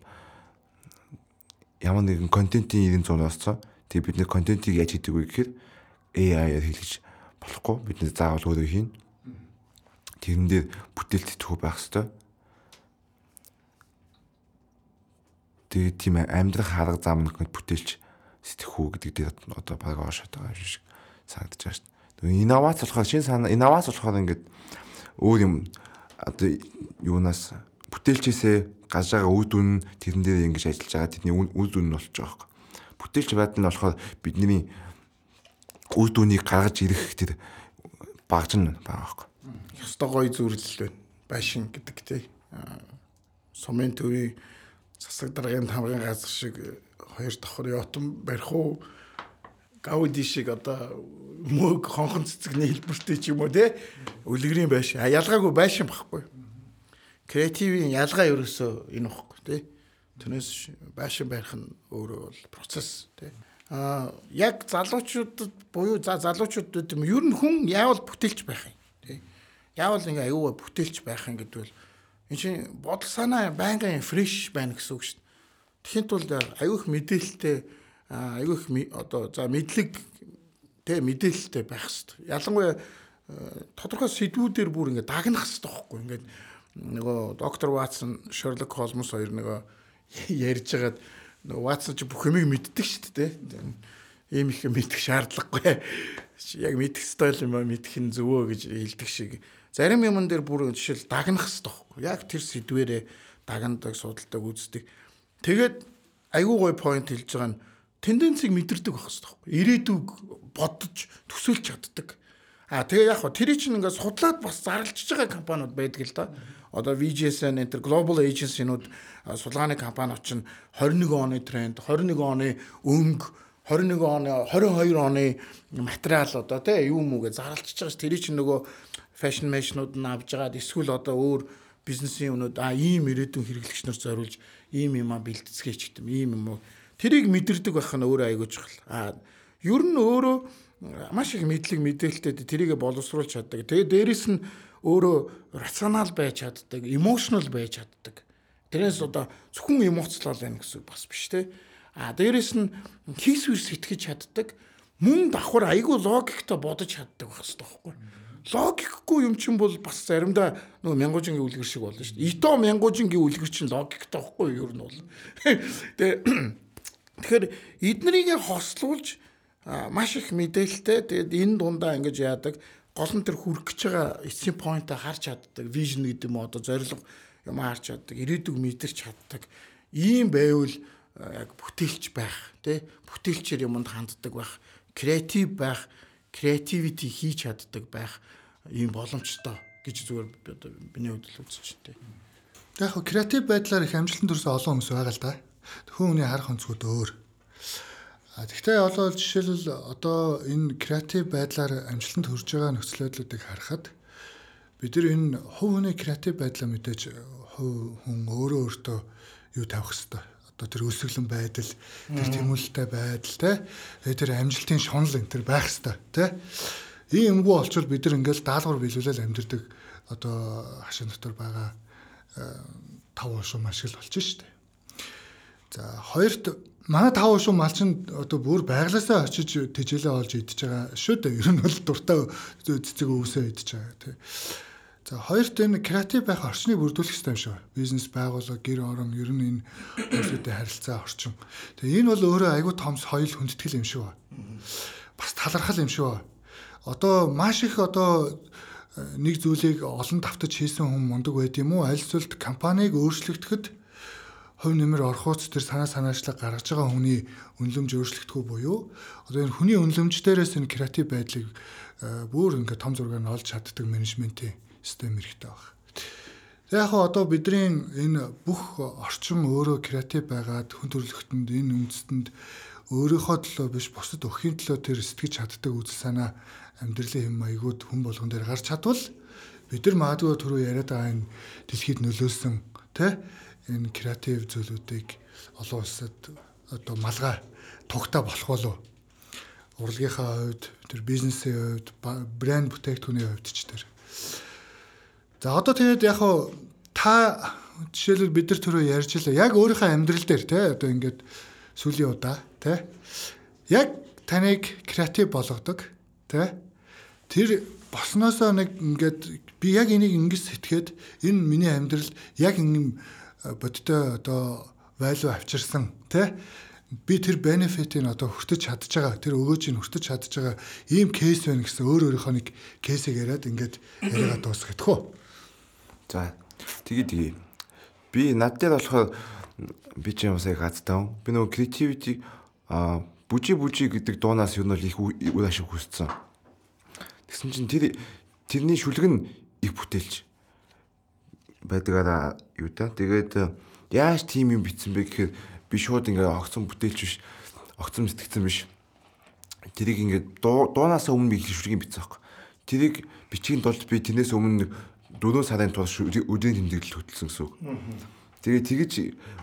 ямар нэгэн контентын 90 100-аас тэг бид нэр контентийг яаж хийдэг вэ гэхээр AI-аар хэлж болохгүй бид нэр заавал өөрөө хийн. Тэрэн дээр бүтээлт итгэв байх хэвээр. Тэгээ тийм амьдрах харга зам нэг бүтээлч сэтгэхүү гэдэг дээр одоо баг оошоод байгаа юм шиг санагдаж байна шүү дээ. Инновац болохоор шин санаа инновац болохоор ингээд өөр юм одоо юунаас бүтээлчээсээ гарч байгаа үр дүн тэрэн дээр ингэж ажиллаж байгаа тэдний үр дүн нь болж байгаа хэрэг. Бүтээлч байдал нь болохоор бидний үр дүнийг гаргаж ирэх тэр багж нь байгаа хэрэг. Ёстой гоё зүрлэл байна. Байшин гэдэг тий. Сумын төвийн засаг даргын тамгын газар шиг хоёр давхар ятан барих уу гауди шиг одоо мөг хонхон цэцэгний хэлбэртэй ч юм уу те үлгэрийн байшин ялгаагүй байшин багхгүй креативийн ялгаа ерөөсөө энэ багхгүй тий. Тэрнээс байшин барих нь өөрөө бол процесс тий. Аа яг залуучуудад буюу за залуучуудад юм ер нь хүн яавал бүтээлч байх юм тий. Яавал ингээ аюугаа бүтээлч байх юм гэдэг бол энэ чинь бодол санаа байнгын фреш байна гэсэн үг шүү дээ. Тэхийн тулд аюух мэдээлэлтэй аюух одоо за мэдлэг тий мэдээлэлтэй байх хэрэгтэй. Ялангуяа тодорхой сэдвүүдээр бүр ингээ дагнах хэрэгтэй байхгүй ингээд нөгөө доктор Ватсон, Шерлок Холмс хоёр нөгөө ярьж хагаад нөгөө Ватсон ч бүх юмыг мэддэг шүү дээ. Ийм их мэдэх шаардлагагүй. Яг мэдэх стайл юм а мэдэх нь зөвөө гэж хэлдэг шиг. Зарим юмн дээр бүр жишээл дагнах хэрэгтэй байхгүй. Яг тэр сэдвэрээ дагнадаг, судалдаг, үздэг. Тэгээд айгүй гой point хэлж байгаа нь тенденцийг мэдэрдэг байх хэрэгтэй байхгүй. Ирээдүг бодож төсөөлж чаддаг. А тэгээ яг хөө тэр чинь ингээд судлаад бас зарлж байгаа компаниуд байдаг л да одоо VGSN энэ Global Agency-нууд судалгааны компани очино 21 оны тренд 21 оны өнгө 21 оны 22 оны материал одоо тий юу мүүгээ зарлчиж байгаа ш тэр чинь нөгөө fashion mesh-нууд нь авж байгаа эсвэл одоо өөр бизнесийн юмнууд а ийм ирээдүйн хэрэглэгч нар зориулж ийм юм а бэлтгэцгээч гэдэг ийм юм уу тэрийг мэдэрдэг байх нь өөрөө айгууж хэл а ер нь өөрөө маш их мэдлэг мэдээлэлтэй тэрийг боловсруулж чаддаг тэгээ дээрэс нь өөрөө рационал байж чаддаг, emotional байж чаддаг. Тэрнээс одоо зөвхөн эмоцлол байна гэсэн бас биш те. А дээрэс нь хийс үс сэтгэж чаддаг, мөн давхар айгүй логиктой бодож чаддаг байх хэрэгтэй байхгүй. Логикгүй юм чинь бол бас заримдаа нөгөө мянгуужингийн үлгэр шиг болно шүү дээ. Ито мянгуужингийн үлгэр чинь логиктой байхгүй юу ер нь бол. <laughs> Тэгээ <clears throat> тэгэхээр эднэрийг хослуулж маш их мэдээлэлтэй тэгээд энэ дундаа ингэж яадаг гол нь тэр хүрэх гэж байгаа эцсийн point-а харж чаддаг, vision гэдэг юм одоо зорилго юм харж чаддаг, ирээдүг мэдэрч чаддаг. Ийм байвал яг бүтээлч байх, тий? Бүтээлчээр юмд ханддаг байх, креатив байх, creativity хийж чаддаг байх ийм боломжтой гэж зүгээр одоо миний хувьд л үзэж тий. Яг креатив байдлаар их амжилтанд хүрсэн олон хүмүүс байгаа л да. Хүн хүний харах онцгой өөр. Тэгвэл одоо жишээлбэл одоо энэ креатив байдлаар амжилтанд хүрж байгаа нөхцөл байдлуудыг харахад бид нар энэ хувь хүний креатив байдлаа мэдээж хувь хүн өөрөө өөртөө юу тавих хэвээр одоо тэр өсөглөн байдал тэр тэмүүлэлтэй байдал те тэр амжилтын шунал энэ тэр байх хэвээр те ийм юмгүй олчвол бид нар ингээл даалгавар биелүүлэл амьдэрдэг одоо хашин дотор байгаа тав уушуу маш их болчих шүү дээ. За хоёрт манай тав уушуу мал чинь одоо бүр байглаасаа очиж тэжээлээ олж идчихэж байгаа шүү дээ. Ер нь бол дуртай цэцэг өвсөө идчихэж байгаа тий. За хоёрт энэ креатив байх орчныг бүрдүүлэх хэрэгтэй юм шиг. Бизнес байгууллага, гэр орон ер нь энэ хүмүүстэй харилцаа орчин. Тэгээ энэ бол өөрөө айгүй том соёл хүндэтгэл юм шиг ба. Бас талархал юм шиг ба. Одоо маш их одоо нэг зүйлийг олон давтаж хийсэн хүн мундаг байд юм уу? Аль эсвэл компанийг өөрчлөгдөхөд хувь нэмэр орхууц тэр санаа санаачлаг гаргаж байгаа хүний үнэлэмж өөрчлөгдөхгүй буюу одоо энэ хүний үнэлэмж дээрээс энэ креатив байдлыг э, бүр ингээд том зургаар нь олж чаддаг менежментийн систем хэрэгтэй. За яг одоо бидний энэ бүх орчин өөрөө креатив байгаад хүн төрөлхтөнд энэ үндэстэнд өөрийнхөө төлөө биш бусад өхийн төлөө тэр сэтгэж чаддаг үзэл санаа амьдралын хэм маягууд хүн болгон дээр гарч чадвал бид нар магадгүй түрүү яриад байгаа энэ дэлхийд нөлөөсөн тэ? Энэ креатив зүйлүүдийг олон улсад одоо малгай тугтаа болох болов. Урлагийнхаа хувьд тэр бизнесийн хувьд брэнд бүтээгдэхүүний хувьд ч тэр. За одоо тэгээд яг хуу та жишээлбэл бид нар түрүү ярьж илаа. Яг өөрийнхөө амьдрал дээр те одоо ингээд сүлийн удаа те яг таныг креатив болгодог те тэр босноосоо нэг ингээд би яг энийг ингэж сэтгэхэд энэ миний амьдрал яг ингэ бодтой одоо value авчирсан тий би тэр бенефитийг одоо хүртэж чадж байгаа тэр өгөөжийг хүртэж чадж байгаа ийм кейс байна гэсэн өөр өөрийнхөө нэг кейсийг яриад ингээд яриагаа дуусгах хөө. За тэгээ тэгээ би над дээр болохоор би ч юм усыг хацтай. Би нөгөө creativity а бүжи бүжи гэдэг дуунаас юу нь их үйл ашиг хүссэн. Тэгсэн чинь тэр тэрний шүлэг нь их бүтээлч байдгаараа юу та. Тэгээд яаж тийм юм битсэн бэ гэхээр би шууд ингээ огцон бүтээлч биш. Огцон сэтгцэн биш. Тэрийг ингээ дуунаас өмнө би шүлгийн битсэн аахгүй. Тэрийг бичгийн тулд би тэрнээс өмнө 4 сарын турш өдрийн тэмдэглэл хөтөлсөн гэсэн үг. Тэгээд тэгэж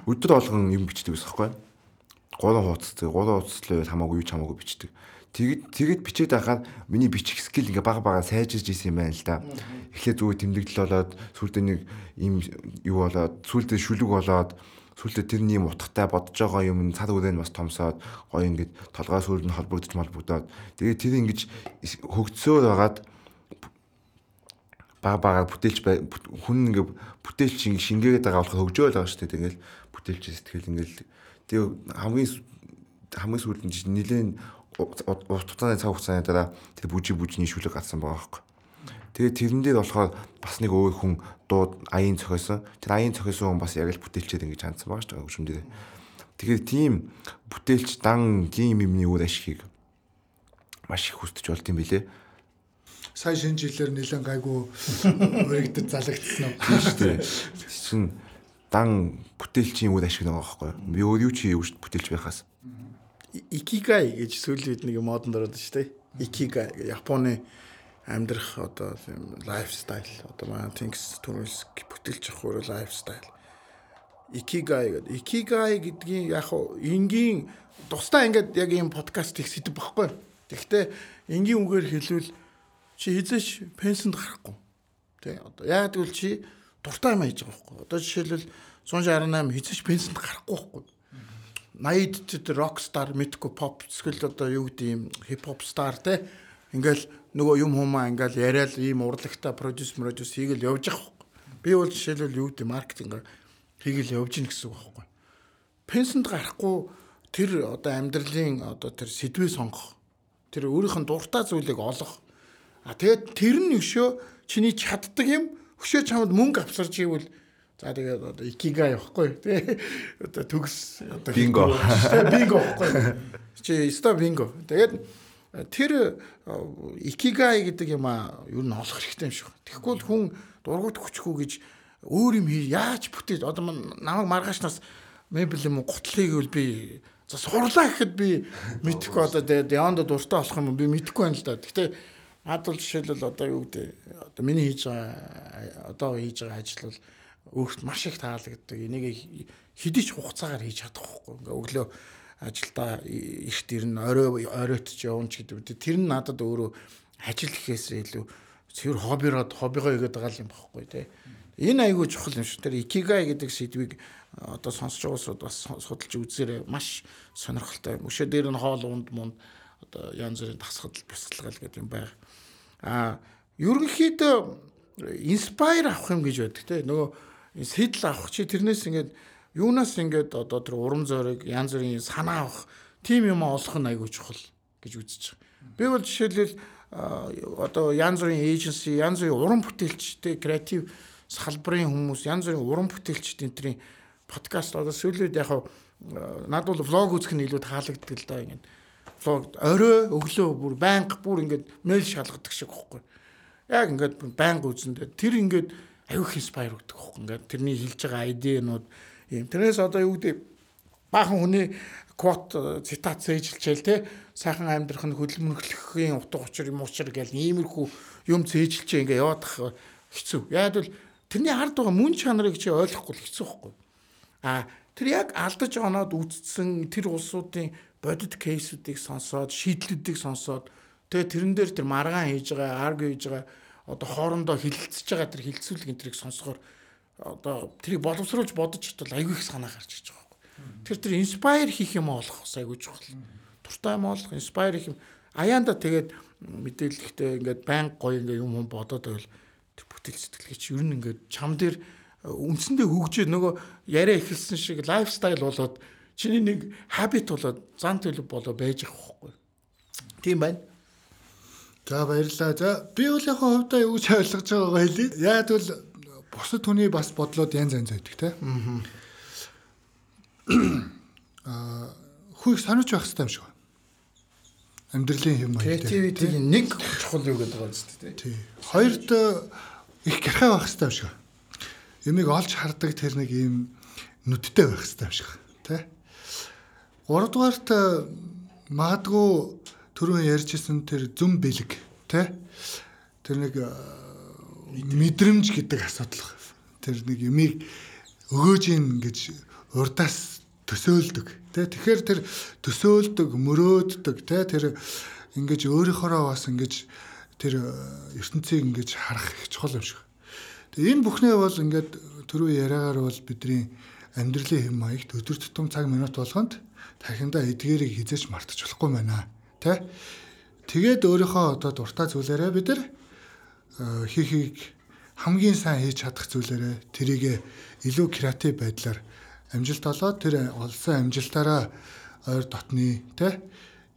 өдөр болгон юм бичдэг гэсэн аахгүй. 3 хуудас, 3 хуудас л хамаагүй юу ч хамаагүй бичдэг. Тэгэд тэгэд бичээд байхад миний бичих скил ингээ бага бага сайжирж исэн юм байна л да. Эхлээд зүгээр тэмдэглэл болоод сүүлдээ нэг юм юу болоод сүүлдээ шүлэг болоод сүүлдээ тэрний юм утгатай бодож байгаа юм цад үрэн бас томсоод гоё ингээд толгой сүрд нь холбогдож малбогдоод тэгээд тэр ингэж хөгцсөөр байгаад бага бага бүтээлч хүн ингээ бүтээлч шингээгээд байгаа болохоор хөгжөөл байгаа шүү дээ. Тэгэл бүтээлч сэтгэл ингээл тэг хамгийн хамгийн сүүлд нь нэлээд урт хугацааны цаг хугацааны дараа тэр бүжи бүжний шүлэг гарсан байгаа байхгүй. Тэгээд тэрэн дээр болохоор бас нэг өөр хүн дууд аян цохиосон. Тэр аян цохиосон хүн бас яг л бүтээлчээр ингэж хандсан байгаа шүү дээ гүшүүн дээр. Тэгэхээр тийм бүтээлч дан тийм юмний өөр ашигыг маш их хүсэж болт юм билэ. Сая шинэ жилээр нэлен гайгүй өргөдөд залагдсан? Тийм шүү дээ. Чин дан бүтээлчийн өөр ашиг байгаа байхгүй. Би өөр юу чи бүтээлч байхаас. Икигай гэж сүүлийн үед нэг модонд ороод шүү дээ. Икигай Японы амьдрах одоо тийм лайфстайл одоо маань Тинкс төрөлс бүтэлж явах өөрөө лайфстайл. Икигай гэдэг. Икигай гэдгийн яг энгийн тусдаа ингээд яг ийм подкаст их сэдв багхгүй. Тэгэхдээ энгийн үгээр хэлвэл чи хизээш пенсэнд гарахгүй. Тэ одоо яг тэгвэл чи дуртай юм хийж байгаа байхгүй. Одоо жишээлбэл 168 хизээш пенсэнд гарахгүй байхгүй 80-д тэр рок стар мэдгүй pop эсвэл одоо юу гэдэг юм хип хоп стар те ингээл нөгөө юм хумаа ингээл яриад ийм урлагта продюс продюс хийгээл явж хөөх. Би бол жишээлбэл юу гэдэг маркетинг хийгээл явж гин гэсэн үг байхгүй. Пенсэнд гарахгүй тэр одоо амьдралын одоо тэр сэдвээ сонгох тэр өөрийнх нь дуртай зүйлийг олох а тэгээд тэр нь өшөө чиний чаддаг юм өшөө чамд мөнгө авсарч ивэл За тэгээд одоо икигай явахгүй тий. Одоо төгс одоо бинго. Бинго явахгүй. Чи ста бинго. Тэгээд тэр икигай гэдэг юм а юу н олох хэрэгтэй юм шиг. Тэгэхгүй л хүн дургуут хүчгүй гэж өөр юм хий яаж бүтээж одоо намайг маргаашнаас мебел юм гутлыг үл би за сурлаа гэхэд би мэдхгүй одоо яонд дуртай болох юм би мэдхгүй байна л да. Гэтэ над бол жишээлбэл одоо юу гэдэг одоо миний хийж байгаа одоо хийж байгаа ажил бол өөрт маш их таалагддаг. Энийг хэдий ч хугацаагаар хийж чадах байхгүй. Ингээ өглөө ажилдаа ихт ирнэ орой оройтч явна ч гэдэг. Тэр нь надад өөрөө ажил гэхээс илүү цэвэр хоббироод хоббигоо игээд байгаа юм багхгүй тий. Энэ айгүй чухал юм шүү. Тэр икигай гэдэг сэдвийг одоо сонсож байгаа усуд бас судалж үзээрэй. Маш сонирхолтой. Мөшөө дээр нь хоол унд мунд одоо янз бүрийн тасгал бясалгал гэдэг юм байна. А ерөнхийдөө инспайр авах юм гэж байдаг те нөгөө сэтэл авах чи тэрнээс ингээд юунаас ингээд одоо тэр урам зориг янз бүрийн санаа авах тим юм олох нь айгүй чухал гэж үзэж байгаа. Би бол жишээлбэл одоо янз бүрийн эйженси янз бүрийн уран бүтээлчтэй креатив салбарын хүмүүс янз бүрийн уран бүтээлчд энтрийн подкаст одоо сүүлээд яг над бол влог үзэх нь илүү таалагддаг л да ингээд влог орой өглөө бүр байнга бүр ингээд мэйл шалгадаг шиг байхгүй. Яг ингээд байнга үзэндээ тэр ингээд аюух инспайр өгдөг байхгүй. Ингээд тэрний хэлж байгаа айдианууд юм. Тэрнээс одоо юу гэдэг баахан хүний квот цитат зээжилчээл те сайхан амьдрах нь хөдөлмөрлөхийн утга учир юм учир гэл иймэрхүү юм зээжилчээ ингээ яваадах хэцүү. Яг л тэрний ард байгаа мөн чанарыг чи ойлгохгүй хэцүү байхгүй. А тэр яг алдаж оноод үтцсэн тэр улсуудын бодит кейсүүдийг сонсоод шийдлүүдийг сонсоод тэгээ тэрэн дээр тэр маргаан хийж байгаа, арг хийж байгаа одоо хоорондоо хилцэж байгаа тэр хилцүүлэг энэ тэрийг сонсохоор одоо тэрийг боловсруулж бодож читал айгүй их санаа гарч иж байгаа байхгүй. Тэр тэр инспайр хийх юм олох айгүй чухал. Туртай юм олох, инспайр хийх юм. Аяанда тэгээд мэдээлэлтэй ингээд баян гоё ингээд юм юм бодоод байвал тэр бүтээл сэтгэлгээч ер нь ингээд чам дээр үндсэндээ хөгжөө нөгөө яриа эхэлсэн шиг лайфстайл болоод чиний нэг хабит болоод зан төлөв болоо байж байгаа байхгүй. Тийм байна. За баярлалаа. За би бол яг хувьдаа юу ч ойлгож байгаагаа хэлье. Яг бол бусад хүний бас бодлоод янз янз байдаг те. Аа хүйх санаж байх хэрэгтэй юм шиг байна. Амьдралын хэм маяг. Креативитигийн нэг чухал юу гэдэг байгаа зү те. Тий. Хоёрт их гэрхай байх хэрэгтэй юм шиг. Ямиг олж хардаг тэр нэг юм нүдтэй байх хэрэгтэй юм шиг. Тэ. 3 дугаарт э, магадгүй түрүүн ярьжсэн тэр зүм бэлэг тий тэр нэг э, мэдрэмж. гэдэг асуудал. Тэр нэг юмыг өгөөж ийн гэж урдаас төсөөлдөг тий тэгэхээр тэр төсөөлдөг мөрөөддөг тий тэр ингэж өөрийнхоороо бас ингэж тэр э, ертөнцийг ингэж харах их чухал юм шиг. Тэгээ энэ бүхнээ бол ингээд түрүү яриагаар бол бидний амьдралын хэм маягт өдөр тутам цаг минут болгонд тархиндаа эдгээрийг хизээч мартаж болохгүй байна. Тэ? Тэгээд өөрийнхөө одоо дуртай зүйлээрээ бид нар э, хийхийг хамгийн сайн хийж чадах зүйлээрээ тэрийг илүү креатив байдлаар амжилт олоод тэр олсон амжилтаараа ойр дотны тэ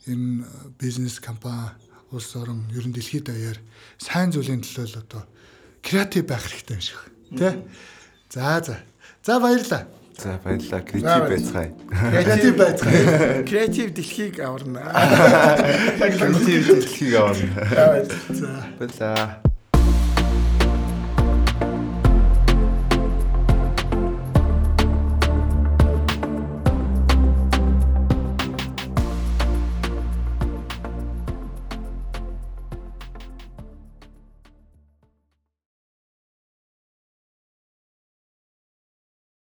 энэ бизнес компани улс орон ерөн дэлхийд даяар сайн зүйлийн төлөө л одоо креатив байх хэрэгтэй юм шиг тэ за за. За баярлалаа За баярлалаа. Креатив байцгаая. Креатив байцгаая. <laughs> Креатив дэлхийг аварна. Креатив дэлхийг аварна. За. Баярлалаа.